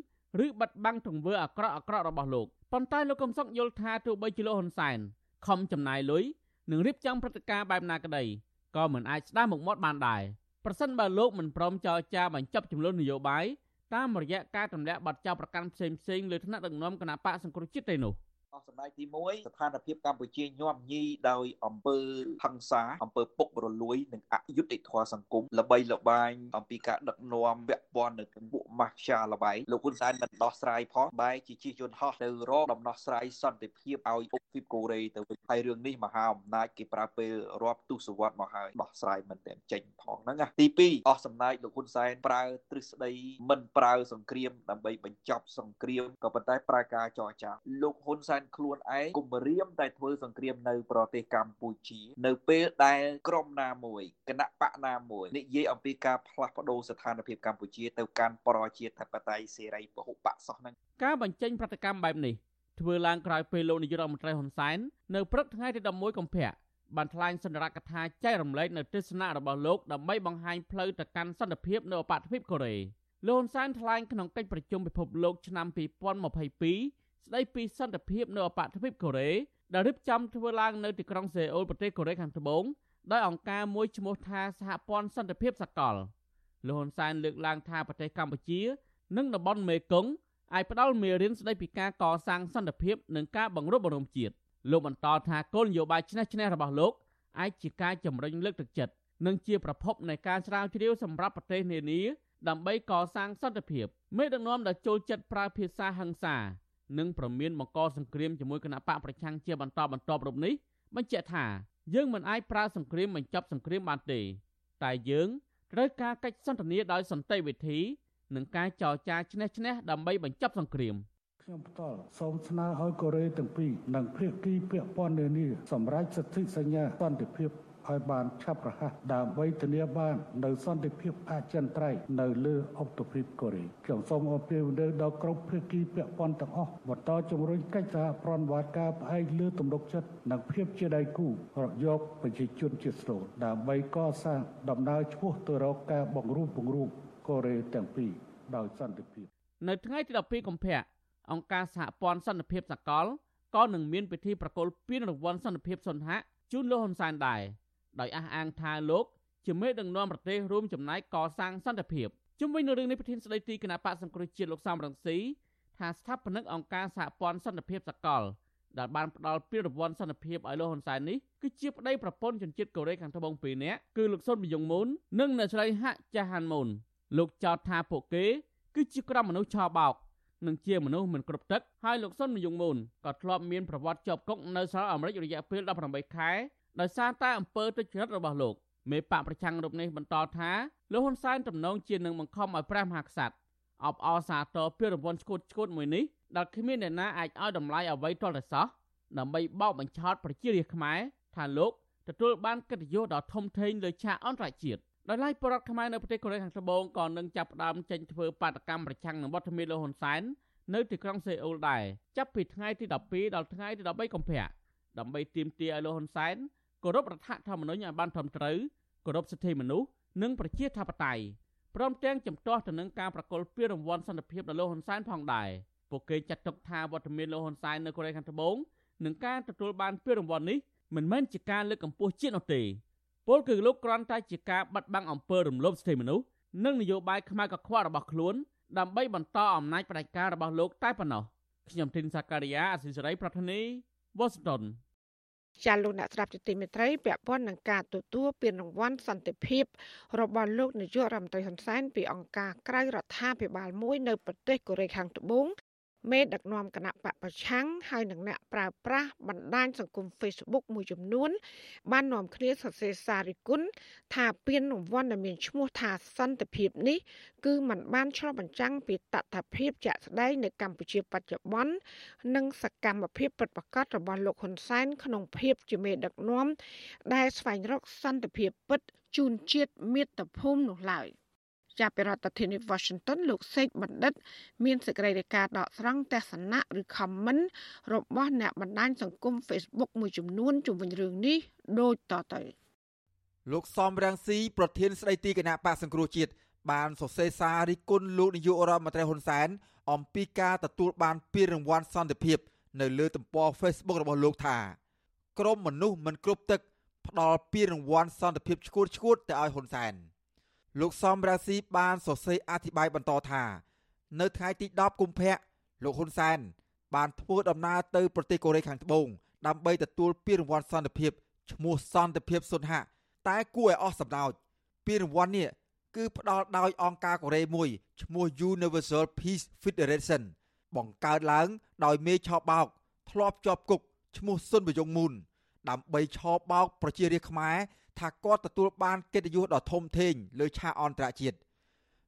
ឬបិទបាំងទង្វើអាក្រក់អាក្រក់របស់លោកប៉ុន្តែលោកកំសុកយល់ថាទោះបីជាលោកហ៊ុនសែនខំចំណាយលុយនិងរៀបចំព្រឹត្តិការណ៍បែបណាក្តីក៏មិនអាចស្ដារមុខមាត់បានដែរប្រសិនបើលោកមិនព្រមចរចាបញ្ចប់ចំនួននយោបាយ តាមរយៈការទម្លាក់ប័ណ្ណចោលប្រកាន់ផ្សេងផ្សេងលើថ្នាក់ដឹកនាំគណៈបកសង្គ្រោះជាតិទេនោះ អស់សម្ដេចទី1ស្ថានភាពកម្ពុជាញាប់ញីដោយអំពើហិង្សាអំពើពុករលួយនិងអយុត្តិធម៌សង្គមល្បីល្បាញអំពីការដឹកនាំពាក់ព័ន្ធនៅក្នុងពួកម៉ាហ្វៀល្បែងលោកហ៊ុនសែនមិនដោះស្រាយផងបែរជាជិះយន្តហោះទៅរកដំណោះស្រាយសន្តិភាពឲ្យអ៊ុកហ្វីបកូរ៉េទៅវិញហើយរឿងនេះមហាអំណាចគេប្រើពេលរាប់ទសវត្សរ៍មកហើយដោះស្រាយមិនតែចេញផងហ្នឹងណាទី2អស់សម្ដេចលោកហ៊ុនសែនប្រើទ្រឹស្ដីមិនប្រើសង្គ្រាមដើម្បីបញ្ចប់សង្គ្រាមក៏ប៉ុន្តែប្រើការចរចាលោកហ៊ុនសែនខ្លួនឯងគម្រាមតែធ្វើសង្គ្រាមនៅប្រទេសកម្ពុជា នៅពេលដែលក្រមណាមួយគណៈបកណាមួយនិយាយអំពីការផ្លាស់ប្ដូរស្ថានភាពកម្ពុជាទៅកាន់ប្រជាធិបតេយ្យសេរីពហុបកសោះហ្នឹងការបញ្ចេញប្រតិកម្មបែបនេះធ្វើឡើងក្រោយពេលលោកនាយករដ្ឋមន្ត្រីហ៊ុនសែននៅព្រឹកថ្ងៃទី11កុម្ភៈបានថ្លែងសន្និរដ្ឋកថាចែករំលែកនៅទស្សនៈរបស់លោកដើម្បីបង្ហាញផ្លូវទៅកាន់សន្តិភាពនៅអបទ្វីបកូរ៉េលោកហ៊ុនសែនថ្លែងក្នុងកិច្ចប្រជុំពិភពលោកឆ្នាំ2022 ស្ដីពីសន្តិភាពនៅអបទ្វីបកូរ៉េដែលរៀបចំធ្វើឡើងនៅទីក្រុងសេអ៊ូលប្រទេសកូរ៉េខាងត្បូងដោយអង្គការមួយឈ្មោះថាសហព័ន្ធសន្តិភាពសកលលោកហ៊ុនសែនលើកឡើងថាប្រទេសកម្ពុជា និងតំបន់មេគង្គអាចផ្ដល់មេរៀនស្ដីពីការកសាងសន្តិភាពនិងការបង្រួបបង្រួមជាតិលោកបន្តថាគោលនយោបាយឆ្នះឆ្នះរបស់លោកអាចជាការជំរុញលើកទឹកចិត្តនិងជាប្រភពនៃការស្រាវជ្រាវសម្រាប់ប្រទេសនានាដើម្បីកសាងសន្តិភាពមេដឹកនាំដែលចូលចិត្តប្រើភាសាហិង្សា និងប្រមានបង្កសង្គ្រាមជាមួយគណៈបកប្រឆាំងជាបន្តបន្ទាប់រូបនេះបញ្ជាក់ថាយើងមិនអាចប្រើសង្គ្រាមបញ្ចប់សង្គ្រាមបានទេ តែយើងត្រូវការកិច្ចសន្ទនាដោយសន្តិវិធី និងការចរចាឈ្នះឈ្នះដើម្បីបញ្ចប់សង្គ្រាមខ្ញុំផ្ទាល់សូមស្នើឲ្យកូរ៉េទាំងពីរនិងភាគីពាក់ព័ន្ធនានាសម្រាប់សិទ្ធិសញ្ញាសន្តិភាព ឲ្យបានឆាប់រហ័សដើម្បីធានាបាននៅសន្តិភាពអចិន្ត្រៃយ៍នៅលើអុកតូភីបកូរ៉េខ្ញុំសូមអរគុណដល់គ្រប់ភាគីពាក់ព័ន្ធទាំងអស់បន្តជំរុញកិច្ចសហប្រតិបត្តិការផ្អែកលើទំនុកចិត្តនិងភាពជាដៃគូរយកប្រជាជនជាស្នូលដើម្បីកសាងដំណើរឆ្ពោះទៅរកការបង្រួបបង្រួមកូរ៉េទាំងពីរដោយសន្តិភាពនៅថ្ងៃទី12កុម្ភៈអង្គការសហព័ន្ធសន្តិភាពសកលក៏នឹងមានពិធីប្រគល់ពានរង្វាន់សន្តិភាពសុនហៈជូនលោកហ៊ុនសែនដែរ ដោយអះអាងថាលោកជាមេដឹកនាំប្រទេសរួមចំណាយកសាងសន្តិភាពជុំវិញនឹងរឿងនេះប្រធានស្ដីទីគណៈបកសង្គ្រោះជាតិលោកសំរងស៊ីថាស្ថាបនិកអង្គការសហព័ន្ធសន្តិភាពសកលដែលបានផ្ដល់ពានរង្វាន់សន្តិភាពឲ្យលោកហ៊ុនសែននេះគឺជាប្តីប្រពន្ធជនជាតិកូរ៉េខាងត្បូងពីរនាក់គឺលោកសុនមីយ៉ុងមូននិងអ្នកស្រីហាក់ចាហានមូនលោកចោទថាពួកគេ គឺជាក្រុមមនុស្សឆោបោកនិងជាមនុស្សមិនគ្រប់ទឹកហើយលោកសុនមីយ៉ុងមូនក៏ធ្លាប់មានប្រវត្តិជាប់គុកនៅសហរដ្ឋអាមេរិករយៈពេល18ខែ ដោយសារតែអំពើទុច្ចរិតរបស់លោកមេបកប្រឆាំងរូបនេះបន្តថាលោកហ៊ុនសែនទំនងជានឹងបង្ខំឲ្យព្រះមហាក្សត្រអបអរសាទរពីរង្វាន់ឈួតឈួតមួយនេះដែលគ្មានអ្នកណាអាចឲ្យតម្លៃអ្វីទាល់តែសោះដើម្បីបោកបញ្ឆោតប្រជារាស្ត្រខ្មែរថាលោកទទួលបានកិត្តិយសដ៏ធំធេងលើឆាកអន្តរជាតិដោយឡែកបរដ្ឋខ្មែរនៅប្រទេសកូរ៉េខាងត្បូងក៏នឹងចាប់ផ្ដើមចេញធ្វើបាតកម្មប្រឆាំងនឹងវត្តមានលោកហ៊ុនសែននៅទីក្រុងសេអ៊ូលដែរចាប់ពីថ្ងៃទី12ដល់ថ្ងៃទី13កុម្ភៈដើម្បីទាមទារឲ្យលោកហ៊ុនសែន គោរពរដ្ឋធម្មនុញ្ញឲ្យបានត្រឹមត្រូវគោរពសិទ្ធិមនុស្សនិងប្រជាធិបតេយ្យព្រមទាំងជំទាស់ទៅនឹងការប្រកល់ពានរង្វាន់សន្តិភាពដល់លោកហ៊ុនសែនផងដែរពួកគេចាត់ទុកថាវត្តមានលោកហ៊ុនសែននៅកូរ៉េខាងត្បូងនឹងការទទួលបានពានរង្វាន់នេះមិនមែនជាការលើកកម្ពស់ជាតិនោះទេពលគឺលោកគ្រាន់តែជាការបាត់បង់អំពើរំលោភសិទ្ធិមនុស្សនិងនយោបាយខ្មៅកខ្វក់របស់ខ្លួនដើម្បីបន្តអំណាចផ្ដាច់ការរបស់លោកតែប៉ុណ្ណោះខ្ញុំធីនសាការីយ៉ាអសិសរីប្រធានីវ៉ាស៊ីនតោន ចាលោកអ្នកស្ដាប់ជាទីមេត្រីពាក់ព័ន្ធនឹងការទទួលពានរង្វាន់សន្តិភាព របស់លោកនាយករដ្ឋមន្ត្រីហ៊ុនសែនពីអង្គការក្រៅរដ្ឋាភិបាលមួយនៅប្រទេសកូរ៉េខាងត្បូង មេដឹកនាំគណៈបកប្រឆាំងហើយនឹងអ្នកប្រើប្រាស់បណ្ដាញសង្គម Facebook មួយចំនួន បាននាំគ្នាសរសេរសាររិគុណថាពានរង្វាន់ដែលមានឈ្មោះថាសន្តិភាពនេះគឺมันបានឆ្លុះបញ្ចាំងពីតថភាពជាក់ស្ដែងនៅកម្ពុជាបច្ចុប្បន្ននិងសកម្មភាពពិតប្រាកដរបស់លោកហ៊ុនសែនក្នុងភាពជាមេដឹកនាំដែលស្វែងរកសន្តិភាពពិតជូនជាតិមាតុភូមិនោះឡើយ។ ចាប់ពីរដ្ឋធានី Washington លោកសេកបណ្ឌិត មានសេចក្តីរាយការណ៍ដកស្រង់ទស្សនៈឬ comment របស់អ្នកបណ្ដាញសង្គម Facebook មួយចំនួនជុំវិញរឿងនេះដូចតទៅលោកសំរាំងស៊ីប្រធានស្ដីទីគណៈបកសង្គ្រោះជាតិបានសរសេរសាររិះគន់លោកនាយករដ្ឋមន្ត្រីហ៊ុនសែនអំពីការទទួលបានពានរង្វាន់សន្តិភាព នៅលើទំព័រ Facebook របស់លោកថាក្រមមនុស្សមិនគ្រប់ទឹកផ្ដល់ពានរង្វាន់សន្តិភាពឈួតឈួតទៅឲ្យហ៊ុនសែន។ លោកសំរាស៊ីបានសរសេរអធិប្បាយបន្តថា នៅថ្ងៃទី10កុម្ភៈលោកហ៊ុនសែនបានធ្វើដំណើរទៅប្រទេសកូរ៉េខាងត្បូងដើម្បីទទួលពានរង្វាន់សន្តិភាពឈ្មោះសន្តិភាពសុនហៈតែគួរឲ្យអស់សម្ដៅពានរង្វាន់នេះគឺផ្ដល់ដោយអង្គការកូរ៉េមួយឈ្មោះ Universal Peace Federation បង្កើតឡើងដោយមេឆោបោកធ្លាប់ជាប់គុកឈ្មោះសុនបយងមូនដើម្បីឆោបោកប្រជារាស្ត្រខ្មែរ ថាគាត់ទទួលបានកិត្តិយសដ៏ធំធេងលើឆាកអន្តរជាតិ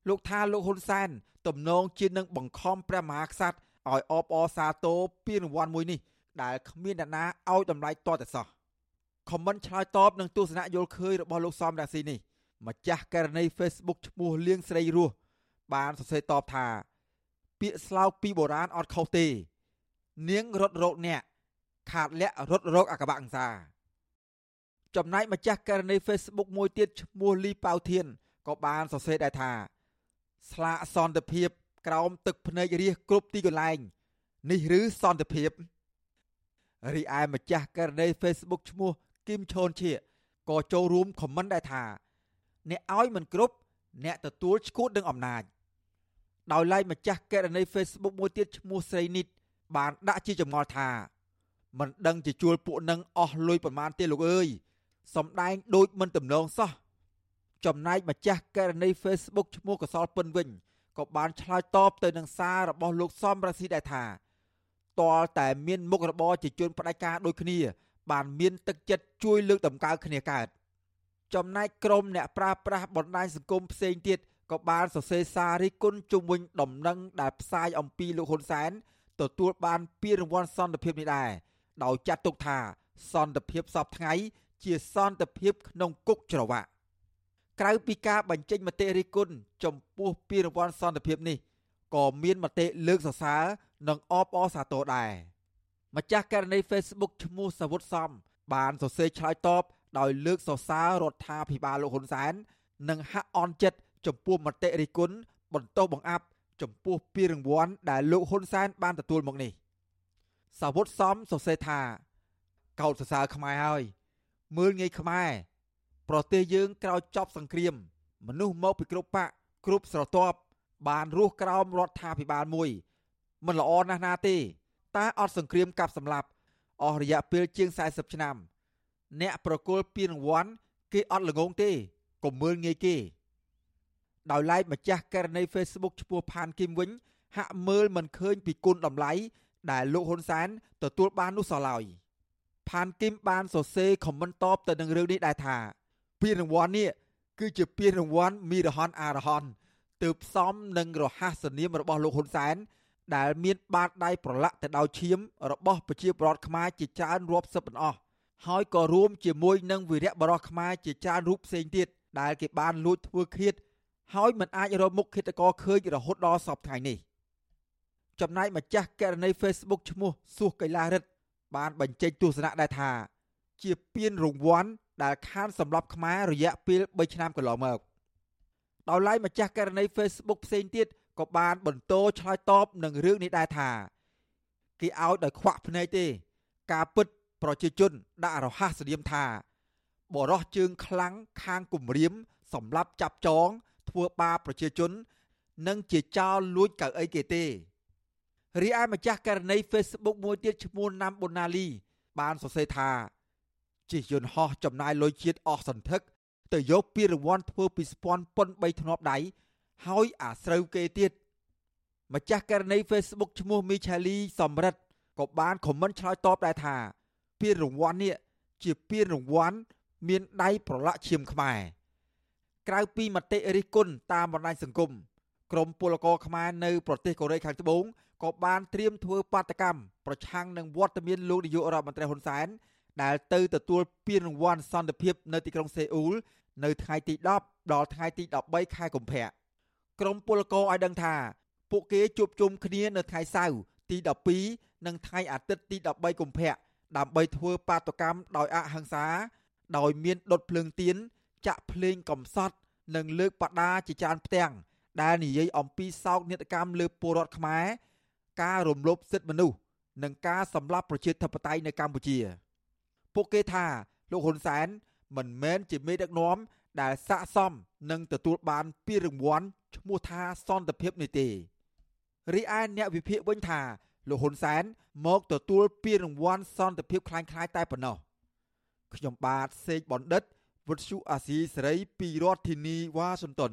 លោកថាលោកហ៊ុនសែនទំនងជានឹងបង្ខំព្រះមហាក្សត្រឲ្យអបអរសាទរពានរង្វាន់មួយនេះ ដែលគ្មានអ្នកណាឲ្យតម្លៃតតែសោះខមមិនឆ្លើយតបនឹងទស្សនៈយល់ឃើញរបស់លោកសំរាស៊ីនេះម្ចាស់ករណី Facebook ឈ្មោះលៀងស្រីរស់បានសរសេរតបថា ពាក្យស្លោកពីបុរាណអត់ខុសទេ នាងរត់រោគអ្នកខាតលាក់រត់រោគអកបអង្សា ចំណែកម្ចាស់ករណី Facebook មួយទៀតឈ្មោះលីប៉ៅធានក៏បានសរសេរដែរថា ស្លាកសន្តិភាពក្រោមទឹកភ្នែករាសគ្រប់ទីកន្លែង នេះឬសន្តិភាពរីឯម្ចាស់ករណី Facebook ឈ្មោះគឹមឈុនឈៀក៏ចូលរួមខមមិនដែរថាអ្នកឲ្យមិនគ្រប់អ្នកទទួលឈួតនឹងអំណាចដោយឡែកម្ចាស់ករណី Facebook មួយទៀតឈ្មោះស្រីនិតបានដាក់ជាចម្ងល់ថាមិនដឹងជាជួលពួកនឹងអស់លុយប្រមាណទេលោកអើយ សំដែងដូចមិនទំនងសោះចំណែកម្ចាស់ករណី Facebook ឈ្មោះកសលពិនវិញក៏បានឆ្លើយតបទៅនឹងសាររបស់លោកសំរាស៊ីដែរថាតលតែមានមុខរបរជាជនផ្ដាច់ការដូចគ្នា បានមានទឹកចិត្តជួយលើកតម្កើងគ្នាកើតចំណែកក្រុមអ្នកប្រាស្រ័យបណ្ដាញសង្គមផ្សេងទៀតក៏បានសរសេរសាររិះគន់ជុំវិញដំណឹងដែលផ្សាយអំពីលោកហ៊ុនសែនទទួលបានពានរង្វាន់សន្តិភាពនេះដែរដោយចាត់ទុកថាសន្តិភាពសពថ្ងៃ ជាសន្តិភាពក្នុងគុកច្រវាក់ក្រៅពីការបញ្ចេញមតិរិះគន់ចំពោះពានរង្វាន់សន្តិភាពនេះក៏មានមតិលើកសរសើរនិងអបអរសាទរដែរម្ចាស់ករណី Facebook ឈ្មោះសាវុតសំបានសរសេរឆ្លើយតបដោយលើកសរសើររដ្ឋាភិបាលលោកហ៊ុនសែននិងហាក់អន់ចិត្តចំពោះមតិរិះគន់បន្ទោសបង្អាប់ចំពោះពានរង្វាន់ដែលលោកហ៊ុនសែនបានទទួលមកនេះសាវុតសំសរសេរថាកោតសរសើរខ្មែរហើយ មើលងាយខ្មែរប្រទេសយើងក្រោយចប់សង្គ្រាម មនុស្សមកពីគ្រប់បកគ្រប់ស្រទាប់បានរស់ក្រោមរដ្ឋាភិបាលមួយមិនល្អណាស់ណាទេតើអត់សង្គ្រាមកាប់សម្លាប់អស់រយៈពេលជាង40ឆ្នាំ អ្នកប្រគល់ពានរង្វាន់គេអត់ល្ងងទេកុំមើលងាយគេដោយឡែកម្ចាស់ករណី Facebook ឈ្មោះផានគីមវិញ ហាក់មើលមិនឃើញពីគុណតម្លៃដែលលោកហ៊ុនសែនទទួលបាននោះសោះឡើយ ផានគីមបានសរសេរខមមិនតបទៅនឹងរឿងនេះដែរថាពានរង្វាន់នេះគឺជាពានរង្វាន់មីរហ័នអារហ័នទើបផ្សំនឹងរហ័សនាមរបស់លោកហ៊ុនសែនដែលមានបាតដៃប្រឡាក់ទៅដោយឈាមរបស់ប្រជាពលរដ្ឋខ្មែរជាច្រើនរាប់សិបអស់ហើយក៏រួមជាមួយនឹងវីរៈបរោះខ្មែរជាច្រើនរូបផ្សេងទៀតដែលគេបានលួចធ្វើឃាតហើយមិនអាចរកមុខឃាតករឃើញរហូតដល់សពថ្ងៃនេះចំណែកម្ចាស់ករណី Facebook ឈ្មោះសួសកៃឡារិទ្ធ បានបញ្ចេញទស្សនៈដែរថា ជាពានរង្វាន់ដែលខានសម្រាប់ខ្មែររយៈពេល3ឆ្នាំកន្លងមកដោយឡែកម្ចាស់ករណី Facebook ផ្សេងទៀតក៏បានបន្តឆ្លើយតបនឹងរឿងនេះដែរថាគេឲ្យដោយខ្វាក់ភ្នែកទេ ការពិតប្រជាជនដាក់រហ័សស្តៀមថា បរោះជើងខ្លាំងខាងគម្រាមសម្រាប់ចាប់ចង ធ្វើបាបប្រជាជន និងជាចោលលួចកៅអីគេទេ រីឯម្ចាស់ករណី Facebook មួយទៀតឈ្មោះណាំប៊ុនណាលី បានសរសេរថាជិះយន្តហោះចំណាយលុយជាតិអស់សន្ធឹក ទៅយកពានរង្វាន់ធ្វើពីស្ពាន់ប៉ុន3ធ្នាប់ដៃហើយអាស្រូវគេទៀតម្ចាស់ករណី Facebook ឈ្មោះមីឆាលីសំរិទ្ធក៏បានខមមិនឆ្លើយតបដែរថាពានរង្វាន់នេះជាពានរង្វាន់មានដៃប្រឡាក់ឈាមខ្មែរក្រៅពីមតិរិះគន់តាមបណ្ដាញសង្គមក្រមពលករខ្មែរនៅប្រទេសកូរ៉េខាងត្បូង ក៏បានត្រៀមធ្វើបាតកម្មប្រឆាំងនឹងវត្តមានលោកនាយករដ្ឋមន្ត្រីហ៊ុនសែនដែលទៅទទួលពានរង្វាន់សន្តិភាពនៅទីក្រុងសេអ៊ូលនៅថ្ងៃទី10ដល់ថ្ងៃទី13ខែកុម្ភៈក្រមពលករឲ្យដឹងថាពួកគេជួបជុំគ្នានៅថ្ងៃសៅរ៍ទី12និងថ្ងៃអាទិត្យទី13កុម្ភៈដើម្បីធ្វើបាតកម្មដោយអហិង្សា ដោយមានដុតភ្លើងទៀនចាក់ភ្លេងកំសត់និងលើកបដាជាច្រើនផ្ទាំងដែលនិយាយអំពីសោកនាដកម្មលើពលរដ្ឋខ្មែរ ការរំលោភសិទ្ធិមនុស្សនិងការសម្លាប់ប្រជាធិបតេយ្យនៅកម្ពុជា ពួកគេថាលោកហ៊ុនសែនមិនមែនជាមេដឹកនាំដែលស័កសមនឹងទទួលបានពានរង្វាន់ឈ្មោះថាសន្តិភាពនេះទេរីឯអ្នកវិភាគវិញថាលោកហ៊ុនសែនមកទទួលពានរង្វាន់សន្តិភាពคล้ายៗតែប៉ុណ្ណោះខ្ញុំបាទសេកបណ្ឌិតវុទ្ធុអាស៊ីសេរីពីរដ្ឋធានីវ៉ាស៊ីនតោន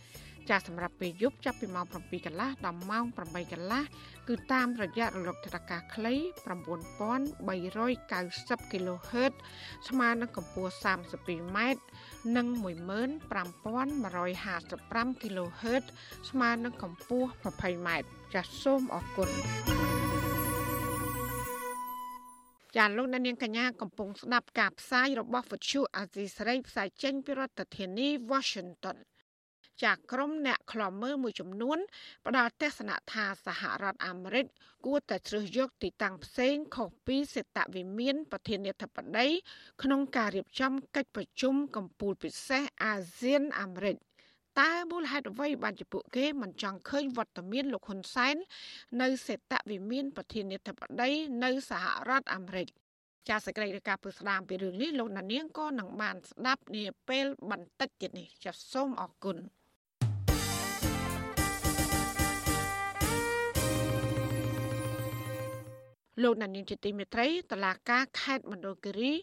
ចាស់សម្រាប់ពេលយប់ចាប់ពីម៉ោង7កន្លះដល់ម៉ោង8កន្លះគឺតាមរយៈរលកថេរកាខ្លី9390 kHz ស្មើនឹងកម្ពស់ 32ម៉ែត្រនិង15155 kHz ស្មើនឹងកម្ពស់ 20ម៉ែត្រចាសសូមអរគុណចាលោកនាងកញ្ញាកំពុងស្ដាប់ការផ្សាយរបស់វិទ្យុអាស៊ីសេរីផ្សាយចេញពីរដ្ឋធានី Washington ចាក្រុមអ្នកខ្លំមើលមួយចំនួនផ្ដល់ទស្សនៈថាសហរដ្ឋអាមេរិកគួរតែជ្រើសយកទីតាំងផ្សេងខុសពីសេតវិមានប្រធានាធិបតីក្នុងការរៀបចំកិច្ចប្រជុំកម្ពុជាពិសេសអាស៊ានអាមេរិកតើមូលហេតុអ្វីបានជាពួកគេមិនចង់ឃើញវត្តមានលោកហ៊ុនសែននៅសេតវិមានប្រធានាធិបតីនៅសហរដ្ឋអាមេរិកចាសសេចក្តីរាយការណ៍ពីស្ដាមពីរឿងនេះលោកណានៀងក៏នឹងបានស្ដាប់នាពេលបន្តិចទៀតនេះចាសសូមអរគុណ លោកណានីជាទីមេត្រីតឡាការខេត្តមណ្ឌលគិរី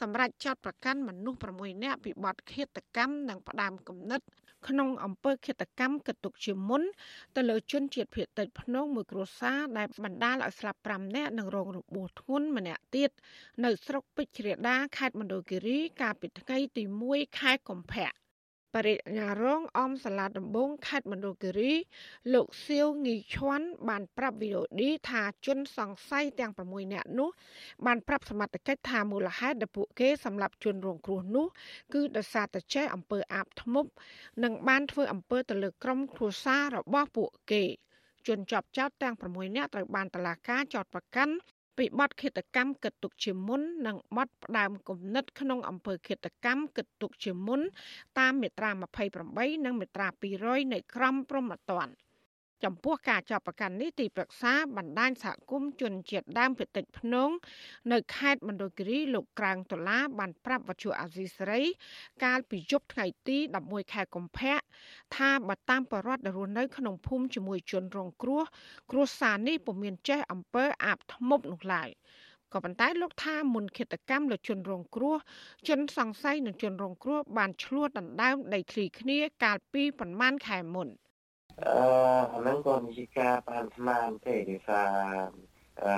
សម្រាប់ចាត់ប្រកាន់មនុស្ស6នាក់ពីបទឃាតកម្មនិងផ្ដាំគំនិត ក្នុងអំពើឃាតកម្មកតុកជាមុនទៅលើជនជាតិភៀតតិចភ្នងមួយគ្រួសារដែលបណ្ដាលឲ្យស្លាប់5នាក់និងរងរបួសធ្ងន់ម្នាក់ទៀតនៅស្រុកពេជ្រជ្រាដាខេត្តមណ្ឌលគិរីកាលពីថ្ងៃទី1ខែកុម្ភៈ បរិញ្ញារងអមសាលាដំបងខេត្តមណ្ឌលគិរី លោកសៀវងីឈွမ်းបានប្រាប់វីដេអូឌីថាជនសង្ស័យទាំង6នាក់នោះ បានប្រាប់សមត្ថកិច្ចថាមូលហេតុដែលពួកគេសម្លាប់ជនរងគ្រោះនោះ គឺដោយសារតែចេះអំពើអាបធ្មប់និងបានធ្វើអំពើទៅលើក្រុមគ្រួសាររបស់ពួកគេជនជាប់ចោតទាំង6នាក់ត្រូវបានតឡាការចោតប្រកាន់ ពីបទឃាតកម្មគិតទុកជាមុននិងបទផ្ដើមគំនិតក្នុងអំពើឃាតកម្មគិតទុកជាមុនតាមមាត្រា28និងមាត្រា200នៃក្រមព្រហ្មទណ្ឌ ចំពោះការចាប់ប្រកាន់នេះទីប្រឹក្សាបណ្ដាញសហគមន៍ជនជាតិដើមភាគតិចភ្នងនៅខេត្តមណ្ឌលគិរីលោកក្រាងដុល្លារបានប្រាប់វត្ថុអាស៊ីសេរី កាលពីយប់ថ្ងៃទី11ខែកុម្ភៈថាបើតាមបរិវត្តរស់នៅក្នុងភូមិជាមួយជនរងគ្រោះគ្រួសារនេះពុំមានចេះអំពើអាបធ្មប់នោះឡើយក៏ប៉ុន្តែលោកថាមុនឃាតកម្មលើជនរងគ្រោះជនសង្ស័យនិងជនរងគ្រោះបានឈ្លោះដណ្ដើមដីធ្លីគ្នាកាលពីប្រមាណខែមុន។ អឺអាហ្នឹងក៏ជាការបានស្មានទេដោយសារអឺ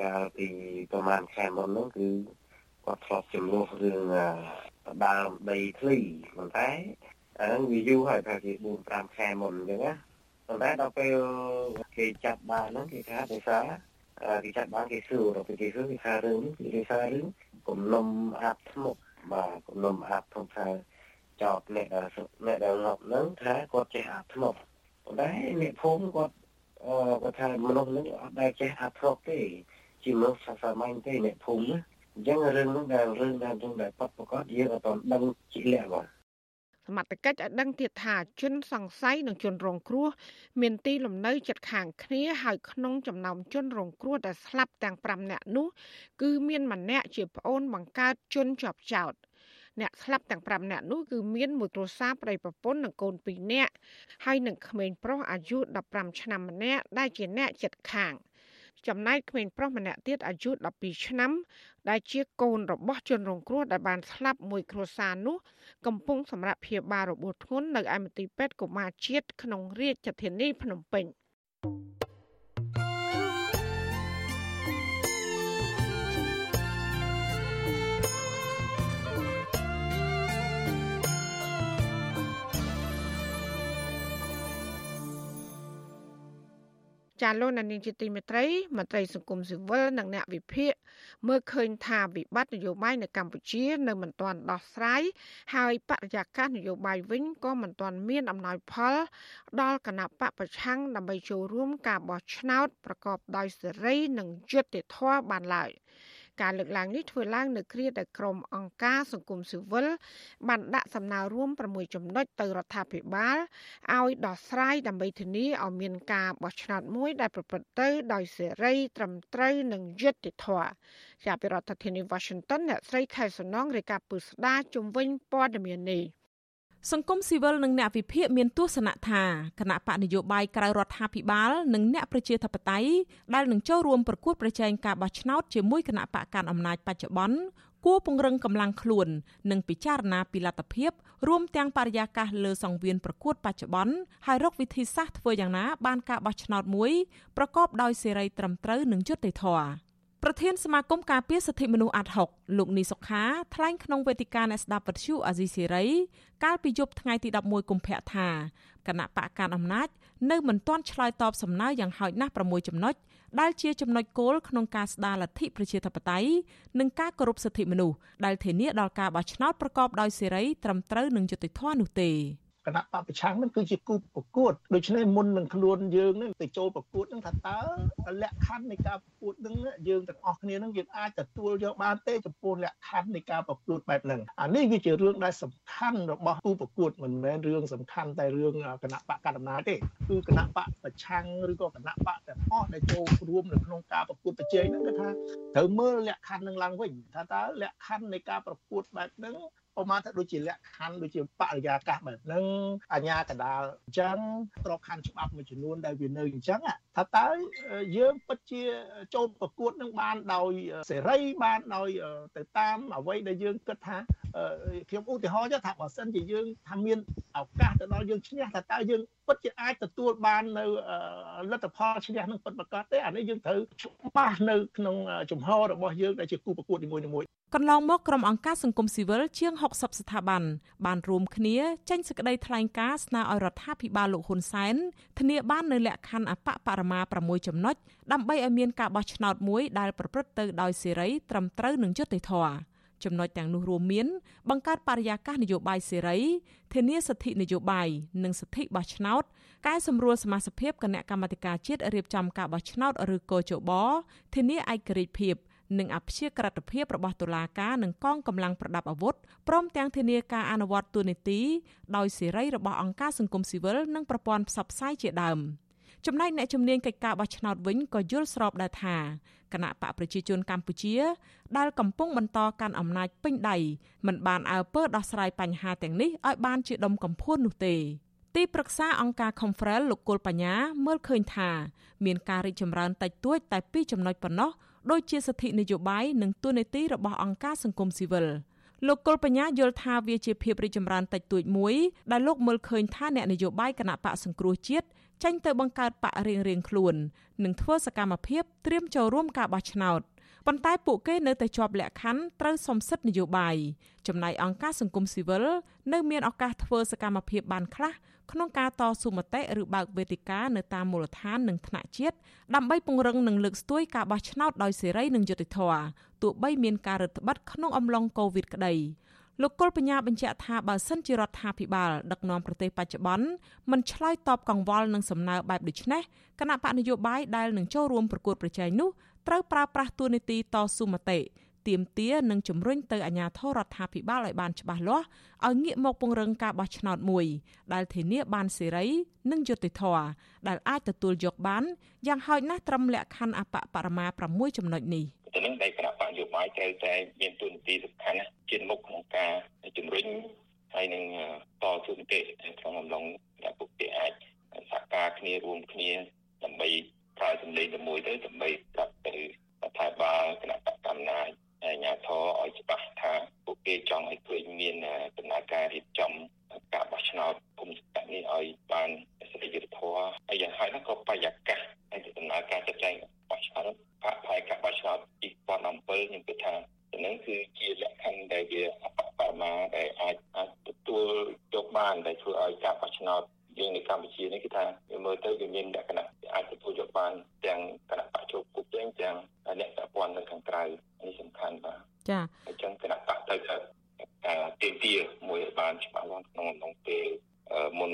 កាលពីប្រហែលខែមុនហ្នឹងគឺគាត់ធ្លាប់ចំនួនរឿងដើមដីធ្លីប៉ុន្តែអាហ្នឹងវាយូរហើយប្រហែលជា4 5ខែមុនអញ្ចឹងណាប៉ុន្តែដល់ពេលគេចាប់បានហ្នឹងគេថាដោយសារគេចាប់បានគេសួរដល់ពេលគេសួរគេថារឿងនេះគឺដោយសាររឿងគំនុំអាប់ធ្មប់បាទគំនុំអាប់ធ្មប់ថាចោតអ្នកអ្នកដែលងាប់ហ្នឹងថាគាត់ចេះអាប់ធ្មប់ ប៉ុន្តែអ្នកភូមិគាត់អឺគាត់ថាមនុស្សនេះអត់ដែលចេះអាប្រកទេ ជាមនុស្សសាមញ្ញទេអ្នកភូមិណាអញ្ចឹងរឿងនោះដែលរឿងដែលទាំងដែលប៉ັດប្រកាសយើងអត់ទាន់ដឹងជាលក្ខបាទសមត្ថកិច្ចឲ្យដឹងទៀតថាជនសង្ស័យនិងជនរងគ្រោះមានទីលំនៅជិតខាងគ្នាហើយក្នុងចំណោមជនរងគ្រោះដែលស្លាប់ទាំង5នាក់នោះគឺមានម្នាក់ជាប្អូនបង្កើតជនជាប់ចោត អ្នកស្លាប់ទាំង5នាក់នោះគឺមានមួយគ្រួសារប្តីប្រពន្ធនិងកូន2នាក់ហើយនឹងក្មេងប្រុសអាយុ15ឆ្នាំម្នាក់ដែលជាអ្នកចិត្តខាងចំណែកក្មេងប្រុសម្នាក់ទៀតអាយុ12ឆ្នាំ ដែលជាកូនរបស់ជនរងគ្រោះដែលបានស្លាប់មួយគ្រួសារនោះកំពុងសម្រាប់ព្យាបាលរបួសធ្ងន់នៅឯមន្ទីរពេទ្យកុមារជាតិក្នុងរាជធានីភ្នំពេញ។ ចាលោកនានីជាទីមេត្រីមន្ត្រីសង្គមស៊ីវិលនិងអ្នកវិភាគមើលឃើញថាវិបត្តិនយោបាយនៅកម្ពុជានៅមិនទាន់ដោះស្រាយហើយបរិយាកាសនយោបាយវិញក៏មិនទាន់មានអំណោយផល ដល់គណៈបកប្រឆាំងដើម្បីចូលរួមការបោះឆ្នោតប្រកបដោយសេរីនិងយុត្តិធម៌បានឡើយ។ ការលើកឡើងនេះធ្វើឡើងនៅគ្រាដែលក្រុមអង្គការសង្គមស៊ីវិលបានដាក់សំណើរួម6ចំណុចទៅរដ្ឋាភិបាលឲ្យដោះស្រាយដើម្បីធានាឲ្យមានការបោះឆ្នោតមួយដែលប្រព្រឹត្តទៅដោយសេរីត្រឹមត្រូវនិងយុត្តិធម៌ជាពីរដ្ឋធានី Washington អ្នកស្រីខែសំណងរាយការណ៍ពុស្ដាជំវិញព័ត៌មាននេះ សង្គមស៊ីវិលនិងអ្នកវិភាគមានទស្សនៈថាគណៈបកនយោបាយក្រៅរដ្ឋាភិបាលនិងអ្នកប្រជាធិបតេយ្យដែលនឹងចូលរួមប្រកួតប្រជែងការបោះឆ្នោតជាមួយគណៈបកកាន់អំណាចបច្ចុប្បន្នគួរពង្រឹងកម្លាំងខ្លួន និងពិចារណាពីលទ្ធភាពរួមទាំងបរិយាកាសលើសង្វៀនប្រកួតបច្ចុប្បន្នហើយរកវិធីសាស្ត្រធ្វើយ៉ាងណាបានការបោះឆ្នោតមួយប្រកបដោយសេរីត្រឹមត្រូវនិងយុត្តិធម៌ ប្រធានសមាគមការពារសិទ្ធិមនុស្សអាត់ហុកលោកនីសុខាថ្លែងក្នុងវេទិកាអ្នកស្ដាប់វិទ្យុអាស៊ីសេរីកាលពីយប់ថ្ងៃទី11កុម្ភៈថាគណៈបកការអំណាចនៅមិនទាន់ឆ្លើយតបសំណើយ៉ាងហោចណាស់6ចំណុចដែលជាចំណុចគោលក្នុងការស្ដារលទ្ធិប្រជាធិបតេយ្យនិងការគោរពសិទ្ធិមនុស្សដែលធានាដល់ការបោះឆ្នោតប្រកបដោយសេរីត្រឹមត្រូវនិងយុត្តិធម៌នោះទេ គណៈបពប្រឆាំងនឹងគឺជាគូប្រកួតដូច្នេះមុននឹងខ្លួនយើងនឹងទៅចូលប្រកួតនឹងថាតើលក្ខខណ្ឌនៃការប្រកួតនឹងយើងទាំងអស់គ្នានឹងយើងអាចទទួលយកបានទេចំពោះលក្ខខណ្ឌនៃការប្រកួតបែបហ្នឹងអានេះវាជារឿងដែលសំខាន់របស់គូប្រកួតមិនមែនរឿងសំខាន់តែរឿងគណៈបកកណ្ដាលអំណាចទេគឺគណៈបកប្រឆាំងឬក៏គណៈបកទាំងអស់ដែលចូលរួមនៅក្នុងការប្រកួតប្រជែងហ្នឹងគឺថាត្រូវមើលលក្ខខណ្ឌនឹងឡើងវិញថាតើលក្ខខណ្ឌនៃការប្រកួតបែបហ្នឹង ឧមាថាដូចជាលក្ខខណ្ឌដូចជាបរិយាកាសបែបហ្នឹងអញ្ញាកដាលអញ្ចឹងក្របខណ្ឌច្បាប់មួយចំនួនដែលវានៅអញ្ចឹងថាតើយើងពិតជាចូលប្រកួតនឹងបានដោយសេរីបានដោយទៅតាមអ្វីដែលយើងគិតថា ខ្ញុំឧទាហរណ៍ថាបើសិនជាយើងថាមានឱកាសទៅដល់យើងឈ្នះថាតើយើងពិតជាអាចទទួលបាននៅលទ្ធផលឈ្នះនឹងពិតប្រាកដទេអានេះយើងត្រូវច្បាស់នៅក្នុងជំហររបស់យើងដែលជាគូប្រកួតនីមួយៗកន្លងមកក្រុមអង្គការសង្គមស៊ីវិលជាង60ស្ថាប័នបានរួមគ្នាចេញសេចក្តីថ្លែងការណ៍ស្នើឲ្យរដ្ឋាភិបាលលោកហ៊ុនសែនធានាបាននូវលក្ខខណ្ឌអបបរមា6ចំណុចដើម្បីឲ្យមានការបោះឆ្នោតមួយដែលប្រព្រឹត្តទៅដោយសេរីត្រឹមត្រូវនិងយុត្តិធម៌ ចំណុចទាំងនោះរួមមានបង្កើតបរិយាកាសនយោបាយសេរីធានាសិទ្ធិនយោបាយនិងសិទ្ធិបោះឆ្នោតកែសម្រួលសមាជិកគណៈកម្មាធិការជាតិរៀបចំការបោះឆ្នោតឬកោជបធានាឯករាជ្យភាពនិងអព្យាក្រឹតភាពរបស់តុលាការនិងកងកម្លាំងប្រដាប់អាវុធព្រមទាំងធានាការអនុវត្តទូនីតិដោយសេរីរបស់អង្គការសង្គមស៊ីវិលនិងប្រព័ន្ធផ្សព្វផ្សាយជាដើម ចំណែកអ្នកជំនាញកិច្ចការបោះឆ្នោតវិញក៏យល់ស្របដែរថាគណៈបកប្រជាជនកម្ពុជា ដែលកំពុងបន្តកាន់អំណាចពេញដៃមិនបានអើពើដោះស្រាយបញ្ហាទាំងនេះឲ្យបានជាដុំកំភួននោះទេទីប្រឹក្សាអង្គការ Confrel លោកគុលបញ្ញាមើលឃើញថាមានការរីកចម្រើនតិចតួចតែពីរចំណុចប៉ុណ្ណោះដូចជាសិទ្ធិនយោបាយនិងទូនាទីរបស់អង្គការសង្គមស៊ីវិលលោកគុលបញ្ញាយល់ថាវាជាភាពរីកចម្រើនតិចតួចមួយដែលលោកមើលឃើញថាអ្នកនយោបាយគណៈបកសង្គ្រោះជាតិ ចេញទៅបង្កើតបករៀងរៀងខ្លួននិងធ្វើសកម្មភាពត្រៀមចូលរួមការបោះឆ្នោតប៉ុន្តែពួកគេនៅតែជាប់លក្ខខណ្ឌត្រូវសំសិទ្ធនយោបាយចំណែកអង្គការសង្គមស៊ីវិលនៅមានឱកាសធ្វើសកម្មភាពបានខ្លះក្នុងការតស៊ូមតិឬបើកវេទិកានៅតាមមូលដ្ឋាននិងថ្នាក់ជាតិដើម្បីពង្រឹងនិងលើកស្ទួយការបោះឆ្នោតដោយសេរីនិងយុត្តិធម៌ទោះបីមានការរឹតបន្តឹងក្នុងអំឡុងកូវីដក្តី លោកគុលបញ្ញាបញ្ជាក់ថាបើសិនជារដ្ឋាភិបាលដឹកនាំប្រទេសបច្ចុប្បន្នមិនឆ្លើយតបកង្វល់នឹងសំណើបែបដូចនេះគណៈបកនយោបាយដែលនឹងចូលរួមប្រកួតប្រជែងនោះត្រូវប្រើប្រាស់ទួនាទីតស៊ូមតិ ទៀមទានិងជំរុញទៅអាជ្ញាធររដ្ឋាភិបាលឲ្យបានច្បាស់លាស់ឲ្យងាកមកពង្រឹងការបោះឆ្នោតមួយ ដែលធានាបានសេរីនិងយុត្តិធម៌ដែលអាចទទួលយកបានយ៉ាងហោចណាស់ត្រឹមលក្ខខណ្ឌអបបរមា6ចំណុចនេះទៅនឹងដែលគណៈបកនយោបាយត្រូវតែមានទួនាទីសំខាន់ណាស់ជាមុខក្នុងការជំរុញហើយនឹងតស៊ូមតិក្នុងអំឡុងដែលពួកគេអាចសហការគ្នារួមគ្នាដើម្បីប្រើសម្លេងទៅមួយទៅដើម្បីប្រាប់ទៅរដ្ឋាភិបាលគណៈបកកំណាចអាជ្ញា ធរឲ្យច្បាស់ថាពួកគេចង់ឲ្យឃើញមានដំណើរការរៀបចំការបោះឆ្នោតគុំសង្កាត់នេះឲ្យបានសេរីយុត្តិធម៌ហើយយ៉ាងហោចណាស់ក៏បរិយាកាសហើយដំណើរការចាត់ចែងបោះឆ្នោតផាកផាយការបោះឆ្នោត2017ខ្ញុំគិតថាទៅនឹងគឺជាលក្ខខណ្ឌដែលវាអបបរមាដែលអាចអាចទទួលយកបានដែលធ្វើឲ្យការបោះឆ្នោតយើងនៅកម្ពុជានេះគឺថាវាមើលទៅវាមានលក្ខណៈអាចទទួលយកបានទាំងគណៈបច្ចុប្បន្នទាំងទាំងអ្នកសហព័ន្ធនៅខាងក្រៅនេះសំខាន់បាទចាអញ្ចឹងគណៈបកទៅថាទៀមទាមួយបានច្បាស់លាស់ក្នុងក្នុងពេលមុន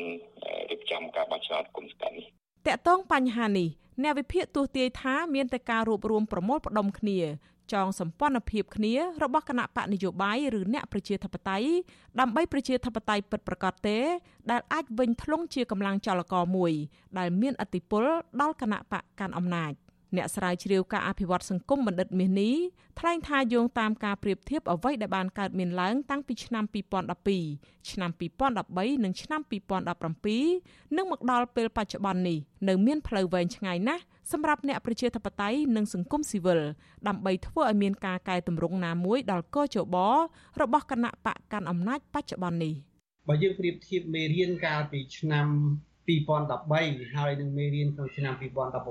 រៀបចំការបោះឆ្នោតគុំសកម្មនេះតកតង បញ្ហានេះអ្នកវិភាគទស្សទាយថាមានតែការរួបរวมប្រមូលផ្ដុំគ្នាចងសម្ព័ន្ធភាពគ្នារបស់គណៈបកនយោបាយឬអ្នកប្រជាធិបតេយ្យដើម្បីប្រជាធិបតេយ្យពិតប្រាកដទេ ដែលអាចវិញធ្លុងជាកម្លាំងចលករមួយ ដែលមានអធិបុលដល់គណៈបកកាន់អំណាច អ្នកស្រាវជ្រាវការអភិវឌ្ឍសង្គមបណ្ឌិតមាសនេះថ្លែងថាយោងតាមការប្រៀបធៀបអ្វីដែលបានកើតមានឡើងតាំងពីឆ្នាំ2012ឆ្នាំ2013និងឆ្នាំ2017និងមកដល់ពេលបច្ចុប្បន្ននេះនៅមានផ្លូវវែងឆ្ងាយណាស់សម្រាប់អ្នកប្រជាធិបតេយ្យនិងសង្គមស៊ីវិលដើម្បីធ្វើឲ្យមានការកែតម្រង់ណាមួយដល់កោជបរបស់គណៈបកកាន់អំណាចបច្ចុប្បន្ននេះបើយើងប្រៀបធៀបមេរៀនកាលពីឆ្នាំ 2013ហើយនឹងមេរៀនក្នុងឆ្នាំ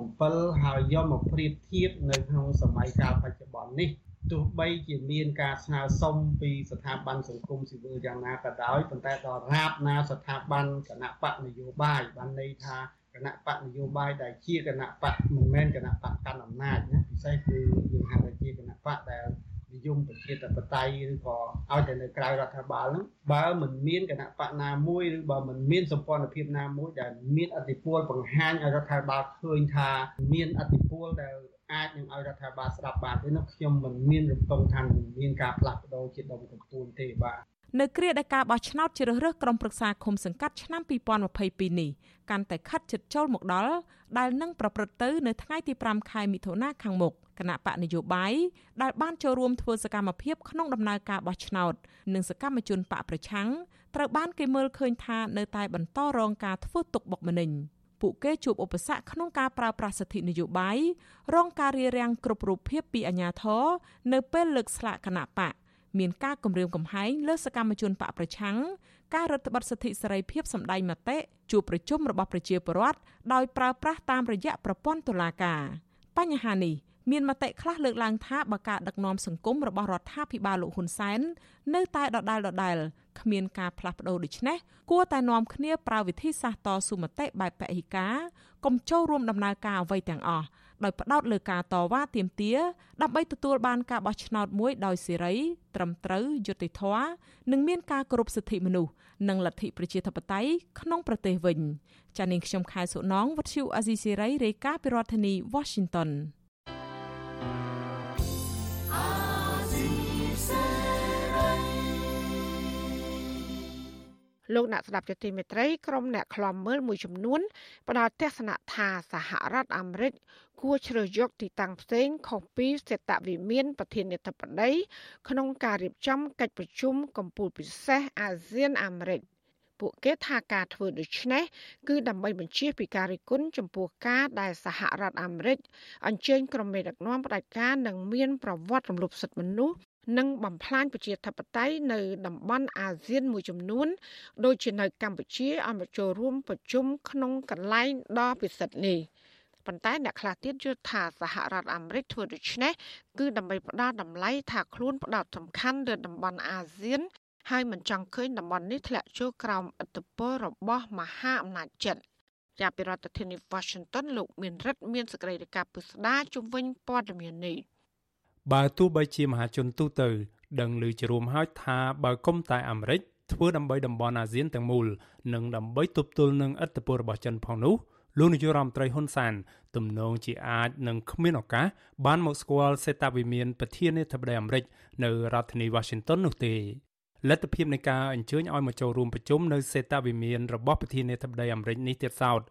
2017ហើយយកមកប្រៀបធៀបនៅក្នុងសម័យកាលបច្ចុប្បន្ននេះទោះបីជាមានការស្នើសុំពីស្ថាប័នសង្គមស៊ីវិលយ៉ាងណាក៏ដោយប៉ុន្តែដល់រាបណាស្ថាប័នគណៈបកនយោបាយបានន័យថាគណៈបកនយោបាយដែលជាគណៈបកមិនមែនគណៈបកកាន់អំណាចណាពិសេសគឺយើងហៅថាជាគណៈបកដែល និយមប្រជាធិបតេយ្យឬក៏ឲ្យតែនៅក្រៅរដ្ឋាភិបាលហ្នឹងបើមិនមានគណៈបកណាមួយឬបើមិនមានសម្ព័ន្ធភាពណាមួយដែលមានអធិបុលបង្ហាញឲ្យរដ្ឋាភិបាលឃើញថាមានអធិបុលដែលអាចនឹងឲ្យរដ្ឋាភិបាលស្ដាប់បានទេនោះខ្ញុំមិនមានរំពឹងថានឹងមានការផ្លាស់ប្ដូរជាដុំកំពូលទេបាទនៅគ្រាដែលការបោះឆ្នោតជ្រើសរើសក្រុមប្រឹក្សាឃុំសង្កាត់ឆ្នាំ2022នេះកាន់តែខិតជិតចូលមកដល់ដែលនឹងប្រព្រឹត្តទៅនៅថ្ងៃទី5ខែមិថុនាខាងមុខ គណៈបកនយោបាយដែលបានចូលរួមធ្វើសកម្មភាពក្នុងដំណើរការបោះឆ្នោត និងសកម្មជនបកប្រឆាំងត្រូវបានគេមើលឃើញថានៅតែបន្តរងការធ្វើទុកបុកម្នេញពួកគេជួបឧបសគ្គក្នុងការប្រើប្រាស់សិទ្ធិនយោបាយរងការរារាំងគ្រប់រូបភាពពីអាជ្ញាធរនៅពេលលើកស្លាកគណៈបកមានការគម្រាមកំហែងលើសកម្មជនបកប្រឆាំងការរដ្ឋបတ်សិទ្ធិសេរីភាពសម្ដែងមតិជួបប្រជុំរបស់ប្រជាពលរដ្ឋដោយប្រើប្រាស់តាមរយៈប្រព័ន្ធតុលាការបញ្ហានេះ មានមតិខ្លះលើកឡើងថាបើការដឹកនាំសង្គមរបស់រដ្ឋាភិបាលលោកហ៊ុនសែននៅតែដដែលដដែលគ្មានការផ្លាស់ប្ដូរដូចនេះគួរតែនាំគ្នាប្រើវិធីសាស្ត្រតស៊ូមតិបែបពហិការកុំចូលរួមដំណើរការអ្វីទាំងអស់ដោយផ្ដោតលើការតវ៉ាទាមទារដើម្បីទទួលបានការបោះឆ្នោតមួយដោយសេរីត្រឹមត្រូវយុត្តិធម៌និងមានការគោរពសិទ្ធិមនុស្សនិងលទ្ធិប្រជាធិបតេយ្យក្នុងប្រទេសវិញចានាងខ្ញុំខែសុណងវັດឈូអាស៊ីសេរីរាយការណ៍ពីរដ្ឋធានី Washington លោកអ្នកស្ដាប់ជាទីមេត្រីក្រុមអ្នកខ្លំមើលមួយចំនួនផ្ដល់ទស្សនៈថាសហរដ្ឋអាមេរិកគួរជ្រើសយកទីតាំងផ្សេងខុសពីសេតវិមានប្រធានាធិបតីក្នុងការរៀបចំកិច្ចប្រជុំកម្ពុជាពិសេសអាស៊ានអាមេរិក ពួកគេថាការធ្វើដូច្នេះគឺដើម្បីបញ្ជាពីការរិះគន់ចំពោះការដែលសហរដ្ឋអាមេរិកអញ្ជើញក្រុមមេដឹកនាំផ្ដាច់ការនិងមានប្រវត្តិរំលោភសិទ្ធិមនុស្សនិងបំផ្លាញប្រជាធិបតេយ្យនៅតំបន់អាស៊ានមួយចំនួន ដូចជានៅកម្ពុជាអមចូលរួមប្រជុំក្នុងកន្លែងដ៏ពិសិដ្ឋនេះប៉ុន្តែអ្នកខ្លះទៀតយល់ថាសហរដ្ឋអាមេរិកធ្វើដូច្នេះគឺដើម្បីផ្ដល់តម្លៃថាខ្លួនផ្ដោតសំខាន់លើតំបន់អាស៊ាន ហើយមិនចង់ឃើញតំបន់នេះធ្លាក់ចូលក្រោមឥទ្ធិពលរបស់មហាអំណាចចិនជាពីរដ្ឋធានី Washington លោកមានរិទ្ធមានសេចក្តីរាយការណ៍ពិស្ដារជំវិញព័ត៌មាននេះបើទោះបីជាមហាជនទូទៅ ដឹងឮជារួមហើយថាបើគុំតែអាមេរិកធ្វើដើម្បីតំបន់អាស៊ានទាំងមូលនិងដើម្បីទប់ទល់នឹងឥទ្ធិពលរបស់ចិនផងនោះលោកនាយករដ្ឋមន្ត្រីហ៊ុនសានទំនងជាអាចនឹងគ្មានឱកាសបានមកស្គាល់សេតវិមានប្រធានាធិបតីអាមេរិកនៅរដ្ឋធានី Washington នោះទេ លទ្ធភាពនៃការអញ្ជើញឲ្យមកចូលរួមប្រជុំនៅសេតវិមានរបស់ប្រធានាធិបតីអាមេរិកនេះទៀតសោត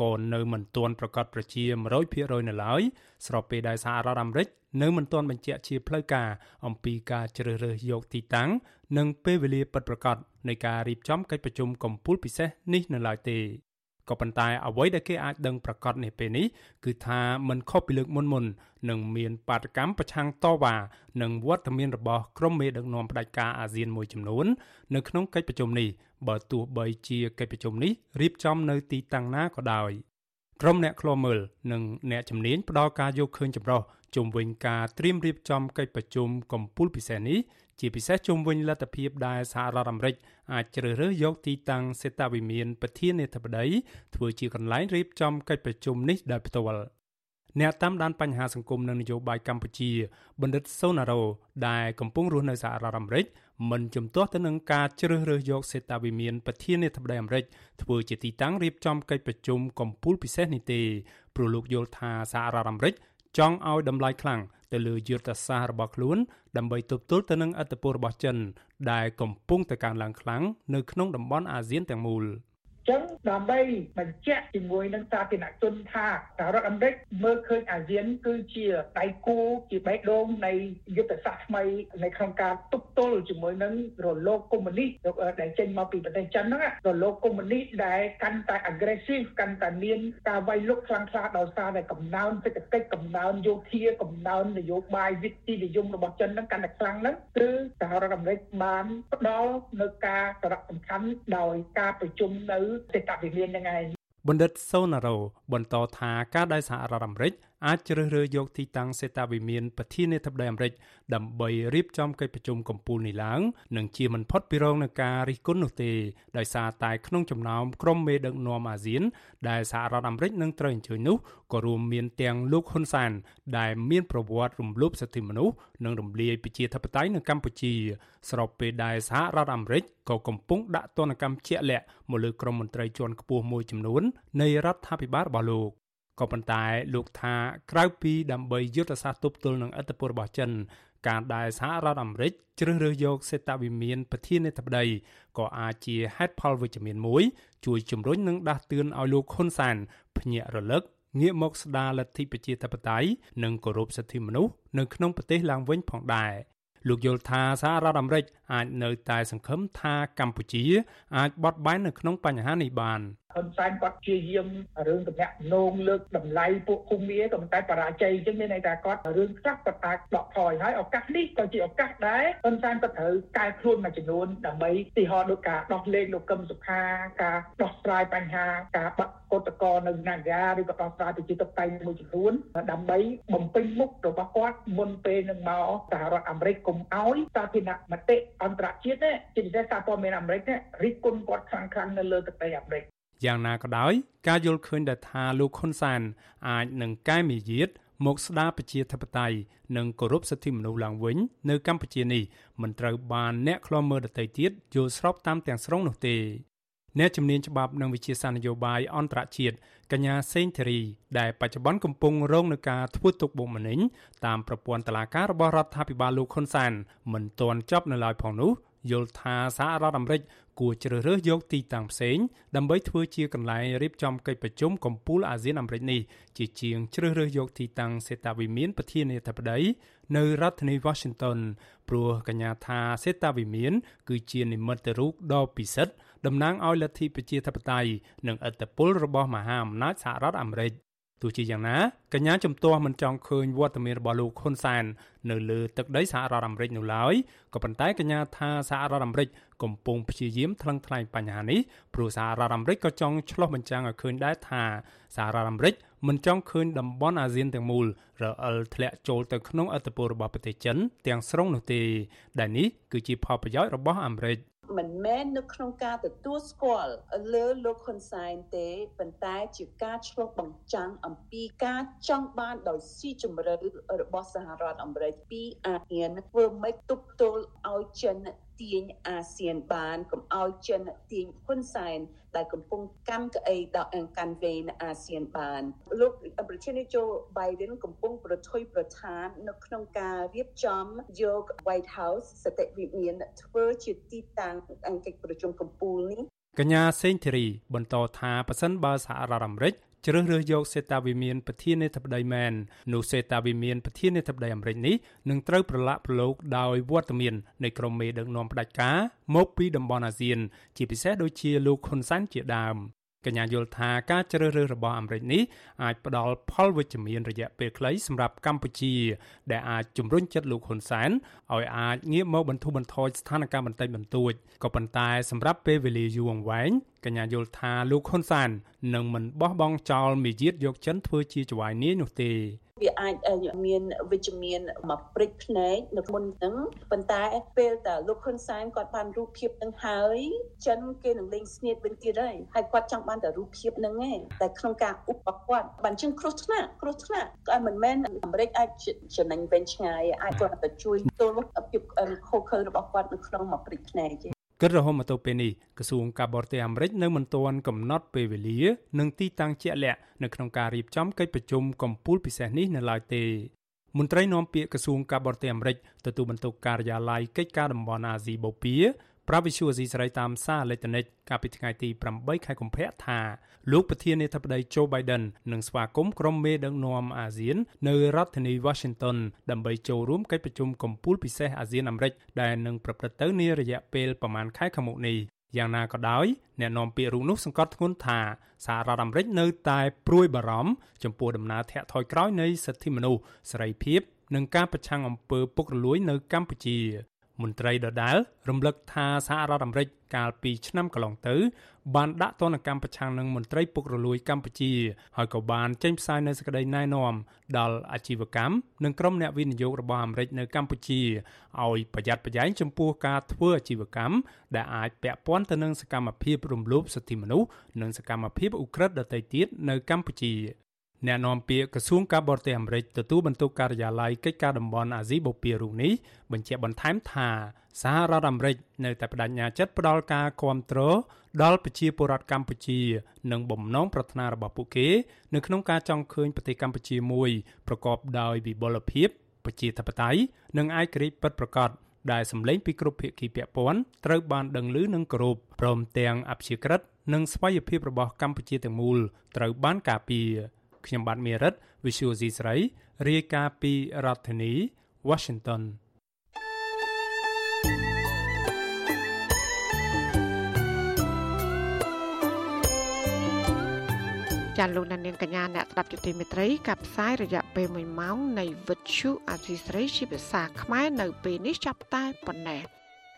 ក៏នៅមិនទាន់ប្រកាសប្រជា100%នៅឡើយស្របពេលដែលសហរដ្ឋអាមេរិកនៅមិនទាន់បញ្ជាក់ជាផ្លូវការអំពីការជ្រើសរើសយកទីតាំង និងពេលវេលាពិតប្រាកដនៃការរៀបចំកិច្ចប្រជុំកំពូលពិសេសនេះនៅឡើយទេ ក៏ប៉ុន្តែអ្វីដែលគេអាចដឹងប្រកាសនេះពេលនេះគឺថាมันខុសពីលើកមុនមុននឹងមានបាតកម្មប្រឆាំងតវ៉ានិងវត្តមានរបស់ក្រុមមេដឹកនាំផ្ដាច់ការអាស៊ានមួយចំនួននៅក្នុងកិច្ចប្រជុំនេះបើទោះបីជាកិច្ចប្រជុំនេះរៀបចំនៅទីតាំងណាក៏ដោយក្រុមអ្នកឃ្លាំមើលនិងអ្នកជំនាញផ្ដល់ការយកឃើញចម្រុះជុំវិញការត្រៀមរៀបចំកិច្ចប្រជុំកំពូលពិសេសនេះ ជាពិសេសជុំវិញលទ្ធភាពដែលសហរដ្ឋអាមេរិកអាចជ្រើសរើសយកទីតាំងសេតវិមានប្រធានាធិបតីធ្វើជាកន្លែងរៀបចំកិច្ចប្រជុំនេះដោយផ្ទាល់អ្នកតាមដានបញ្ហាសង្គមនិងនយោបាយកម្ពុជាបណ្ឌិតសូណារ៉ូដែលកំពុងរស់នៅសហរដ្ឋអាមេរិកមិនជំទាស់ទៅនឹងការជ្រើសរើសយកសេតាវិមានប្រធានាធិបតីអាមេរិកធ្វើជាទីតាំងរៀបចំកិច្ចប្រជុំកំពូលពិសេសនេះទេព្រោះលោកយល់ថាសហរដ្ឋអាមេរិក ចង់ឲ្យតម្លៃខ្លាំងទៅលើយុទ្ធសាស្ត្ររបស់ខ្លួនដើម្បីទប់ទល់ទៅនឹងអធិបតេយ្យរបស់ចិនដែលកំពុងតែកើនឡើងខ្លាំងនៅក្នុងតំបន់អាស៊ានទាំងមូល។ ចឹងដើម្បីបញ្ជាក់ជាមួយនឹងសាធារណជនថាសហរដ្ឋអាមេរិកមើលឃើញអាស៊ាន គឺជាដៃគូជាបេះដូងនៃយុទ្ធសាស្ត្រថ្មីនៅក្នុងការទប់ទល់ជាមួយនឹងរលកកុម្មុយនីសដែលចេញមកពីប្រទេសចិនហ្នឹងរលកកុម្មុយនីសដែលកាន់តែ aggressive កាន់តែមានការវាយលុកខ្លាំងក្លាដោយសារតែកំណើនសេដ្ឋកិច្ចកំណើនយោធាកំណើននយោបាយវិទ្យានិយមរបស់ចិនហ្នឹងកាន់តែខ្លាំងហ្នឹងគឺសហរដ្ឋអាមេរិកបានផ្ដល់នៅការសារៈសំខាន់ដោយការប្រជុំនៅសេដ្ឋវិមានហ្នឹងឯងបណ្ឌិតសូណារ៉ូបន្តថាការដែលសហរដ្ឋអាមេរិក អាចជ្រើសរើសយកទីតាំងសេតាវិមានប្រធានាធិបតីអាមេរិកដើម្បីរៀបចំកិច្ចប្រជុំកំពូលនេះឡើងនឹងជាមិនផុតពីរងនឹងការរិះគន់នោះទេដោយសារតែក្នុងចំណោមក្រុមមេដឹកនាំអាស៊ាន ដែលសហរដ្ឋអាមេរិកនឹងត្រូវអញ្ជើញនោះក៏រួមមានទាំងលោកហ៊ុនសានដែលមានប្រវត្តិរំលោភសិទ្ធិមនុស្សនិងរំលាយប្រជាធិបតេយ្យនៅកម្ពុជា ស្របពេលដែលសហរដ្ឋអាមេរិកក៏កំពុងដាក់ទណ្ឌកម្មជាក់លាក់មកលើក្រុមមន្ត្រីជាន់ខ្ពស់មួយចំនួននៃរដ្ឋាភិបាលរបស់លោក ក៏ប៉ុន្តែលោកថាក្រៅពីដើម្បីយុទ្ធសាស្ត្រទប់ទល់នឹងឥទ្ធិពលរបស់ចិនការដែលសហរដ្ឋអាមេរិកជ្រើសរើសយកសេតវិមានប្រធានាធិបតីក៏អាចជាហេតុផលវិជ្ជមានមួយ ជួយជំរុញនិងដាស់តឿនឲ្យលោកហ៊ុនសានភ្ញាក់រលឹកងាកមកស្ដារលទ្ធិប្រជាធិបតេយ្យនិងគោរពសិទ្ធិមនុស្សនៅក្នុងប្រទេសឡើងវិញផងដែរ លោកយល់ថាសហរដ្ឋអាមេរិកអាចនៅតែសង្ឃឹមថាកម្ពុជាអាចបត់បែននៅក្នុងបញ្ហានេះបានហ៊ុនសែនគាត់ព្យាយាមរឿងតំណាក់នងលើកតម្លៃពួកភូមិក៏តែបរាជ័យអញ្ចឹងមានន័យថាគាត់រឿងខ្លះគាត់អាចដកថយហើយឱកាសនេះក៏ជាឱកាសដែរហ៊ុនសែនក៏ត្រូវកែខ្លួនមួយចំនួនដើម្បីទីហោដូចការដោះលែងលោកកឹមសុខាការដោះស្រាយបញ្ហាការបាត់ កតកនៅណាយ៉ាឬក៏ដោះស្រាយប្រជាធិបតេយ្យមួយចំនួនដើម្បីបំពេញមុខរបស់គាត់មុនពេលនឹងមកសហរដ្ឋអាមេរិកកុំឲ្យសាធារណមតិអន្តរជាតិជាពិសេសសារព័ត៌មានអាមេរិករិះគន់គាត់ខ្លាំងៗនៅលើទឹកដីអាមេរិកយ៉ាងណាក៏ដោយការយល់ឃើញដែលថាលោកហ៊ុនសានអាចនឹងកែមាយាទមកស្ដារប្រជាធិបតេយ្យនិងគោរពសិទ្ធិមនុស្សឡើងវិញនៅកម្ពុជានេះមិនត្រូវបានអ្នកខ្លាំមើលដទៃទៀតយល់ស្របតាមទាំងស្រុងនោះទេ អ្នកជំនាញច្បាប់និងវិជាសាស្ត្រនយោបាយអន្តរជាតិកញ្ញាសេងធារីដែលបច្ចុប្បន្នកំពុងរងនឹងការធ្វើទុកបុកម្នេញតាមប្រព័ន្ធតុលាការរបស់រដ្ឋាភិបាលលោកហ៊ុនសានមិនទាន់ចប់នៅឡើយផងនោះយល់ថាសហរដ្ឋអាមេរិកគួរជ្រើសរើសយកទីតាំងផ្សេងដើម្បីធ្វើជាកន្លែងរៀបចំកិច្ចប្រជុំកំពូលអាស៊ានអាមេរិកនេះជាជាងជ្រើសរើសយកទីតាំងសេតាវិមានប្រធានាធិបតីនៅរដ្ឋធានី Washington ព្រោះកញ្ញាថាសេតាវិមាន គឺជានិមិត្តរូបដ៏ពិសិដ្ឋ តំណាងឲ្យលទ្ធិប្រជាធិបតេយ្យនិងឥទ្ធិពលរបស់មហាអំណាចសហរដ្ឋអាមេរិកទោះជាយ៉ាងណាកញ្ញាជំទាស់មិនចង់ឃើញវត្តមានរបស់លោកហ៊ុនសែននៅលើទឹកដីសហរដ្ឋអាមេរិកនោះឡើយក៏ប៉ុន្តែកញ្ញាថាសហរដ្ឋអាមេរិកកំពុងព្យាយាមថ្លឹងថ្លែងបញ្ហានេះព្រោះសហរដ្ឋអាមេរិកក៏ចង់ឆ្លោះបញ្ចាំងឲ្យឃើញដែរថាសហរដ្ឋអាមេរិកមិនចង់ឃើញតំបន់អាស៊ានទាំងមូលរអិលធ្លាក់ចូលទៅក្នុងអធិបតេយ្យរបស់ប្រទេសចិនទាំងស្រុងនោះទេដែលនេះគឺជាផលប្រយោជន៍របស់អាមេរិក មិនមែននៅក្នុងការទទួលស្គាល់លើលោកហ៊ុនសែនទេប៉ុន្តែជាការឆ្លុះបញ្ចាំងអំពីការចង់បានដោយស៊ីជម្រៅរបស់សហរដ្ឋអាមេរិកពីអាស៊ានធ្វើម៉េចទប់ទល់ឲ្យចិន ទាញអាស៊ានបានកុំឲ្យចិនទាញហ៊ុនសែនដែលកំពុងកាន់ក្អីដល់អង្គកាន់វេនអាស៊ានបានលោកប្រធានាធិបតី Biden កំពុងប្រថុយប្រឋាននៅក្នុងការរៀបចំយក White House សតិវិមានធ្វើជាទីតាំងអង្គកិច្ចប្រជុំកំពូលនេះកញ្ញាសេងធីរីបន្តថាប៉ះសិនបើសហរដ្ឋអាមេរិក ជ្រើសរើសយកសេតាវិមានប្រធានាធិបតីមែននោះសេតាវិមានប្រធានាធិបតីអាមេរិកនេះនឹងត្រូវប្រឡាក់ប្រឡូកដោយវត្តមាននៃក្រុមមេដឹកនាំផ្ដាច់ការមកពីតំបន់អាស៊ាន ជាពិសេសដូចជាលោកហ៊ុនសែនជាដើមកញ្ញាយល់ថាការជ្រើសរើសរបស់អាមេរិកនេះអាចផ្ដល់ផលវិជ្ជមានរយៈពេលខ្លីសម្រាប់កម្ពុជា ដែលអាចជំរុញចិត្តលោកហ៊ុនសែនឲ្យអាចងាកមកបន្ធូរបន្ថយស្ថានភាពបន្តិចបន្តួចក៏ប៉ុន្តែសម្រាប់ពេលវេលាយូរអង្វែង កញ្ញាយល់ថាលោកហ៊ុនសែននឹងមិនបោះបង់ចោលមាយាទយកចិនធ្វើជាច වාய் នាយនោះទេវាអាចមានវិជ្ជមានមកព្រិចភ្នែកនៅមុនហ្នឹងប៉ុន្តែពេលតែលោកហ៊ុនសែនគាត់បានរូបភាពនឹងហើយចិនគេនឹងលេងស្នៀតវិញទៀតហើយហើយគាត់ចង់បានតែរូបភាពហ្នឹងឯងតែក្នុងការឧបគាត់បានចឹងគ្រោះថ្នាក់គ្រោះថ្នាក់ក៏មិនមែនអាមេរិកអាចចំណេញវិញឆ្ងាយអាចគាត់តែជួយទល់ភាពខុសខើរបស់គាត់នៅក្នុងមកព្រិចភ្នែកទេ គិតរហូតមកទល់ពេលនេះក្រសួងការបរទេសអាមេរិកនៅមិនទាន់កំណត់ពេលវេលា និងទីតាំងជាក់លាក់នៅក្នុងការរៀបចំកិច្ចប្រជុំកំពូលពិសេសនេះនៅឡើយទេមន្ត្រីនាំពាក្យក្រសួងការបរទេសអាមេរិកទទួលបន្ទុកការិយាល័យកិច្ចការតំបន់អាស៊ីបូព៌ា ប្រាវិសុយអេស៊ីស្រីតាមសារអេឡិចត្រូនិកកាលពីថ្ងៃទី8ខែកុម្ភៈថាលោកប្រធានាធិបតី Joe Biden នឹងស្វាគមន៍ក្រុមមេដឹកនាំអាស៊ាន នៅរដ្ឋធានី Washington ដើម្បីចូលរួមកិច្ចប្រជុំកំពូលពិសេសអាស៊ានអាមេរិកដែលនឹងប្រព្រឹត្តទៅនារយៈពេលប្រមាណខែខាងមុខនេះយ៉ាងណាក៏ដោយអ្នកនាំពាក្យរូបនោះសង្កត់ធ្ងន់ថាសហរដ្ឋអាមេរិកនៅតែព្រួយបារម្ភចំពោះដំណើរធាក់ថយក្រោយនៃសិទ្ធិមនុស្សសេរីភាពនិងការប្រឆាំងអំពើពុករលួយនៅកម្ពុជា មន្ត្រីដដាលរំលឹកថាសហរដ្ឋអាមេរិកកាលពីឆ្នាំកន្លងទៅ បានដាក់ទណ្ឌកម្មប្រឆាំងនឹងមន្ត្រីពុករលួយកម្ពុជាហើយក៏បានចេញផ្សាយនូវសេចក្តីណែនាំដល់អាជីវកម្មនិងក្រុមអ្នកវិនិយោគរបស់អាមេរិកនៅកម្ពុជាឲ្យប្រយ័ត្នប្រយែងចំពោះការធ្វើអាជីវកម្មដែលអាចពាក់ព័ន្ធទៅនឹងសកម្មភាពរំលោភសិទ្ធិមនុស្សនិងសកម្មភាពឧក្រិដ្ឋដទៃទៀតនៅកម្ពុជា អ្នកនាំពាក្យក្រសួងការបរទេសអាមេរិកទទួលបន្ទុកការិយាល័យកិច្ចការតំបន់អាស៊ីបូព៌ារូបនេះបញ្ជាក់បន្ថែមថាសហរដ្ឋអាមេរិកនៅតែបដិញ្ញាចិត្តផ្ដល់ការគាំទ្រដល់ប្រជាពលរដ្ឋកម្ពុជា និងបំណងប្រាថ្នារបស់ពួកគេនៅក្នុងការចង់ឃើញប្រទេសកម្ពុជាមួយប្រកបដោយវិបុលភាពប្រជាធិបតេយ្យនិងឯករាជ្យពិតប្រាកដដែលសម្លេងពីគ្រប់ភាគីពាក់ព័ន្ធត្រូវបានដឹងឮនិងគោរពព្រមទាំងអព្យាក្រឹតនិងស្វ័យភាពរបស់កម្ពុជាទាំងមូលត្រូវបានការពារ ខ្ញុំបាទមេរិត Visual C ស្រីរាយការណ៍ពីរដ្ឋធានី Washington ។ចាលោកនាងកញ្ញាអ្នកស្ដាប់ជទីមេត្រីកັບផ្សាយរយៈពេល1ម៉ោងនៃវិទ្យុអាស៊ីស្រីជាភាសាខ្មែរនៅពេលនេះចាប់តែប៉ុណ្ណេះ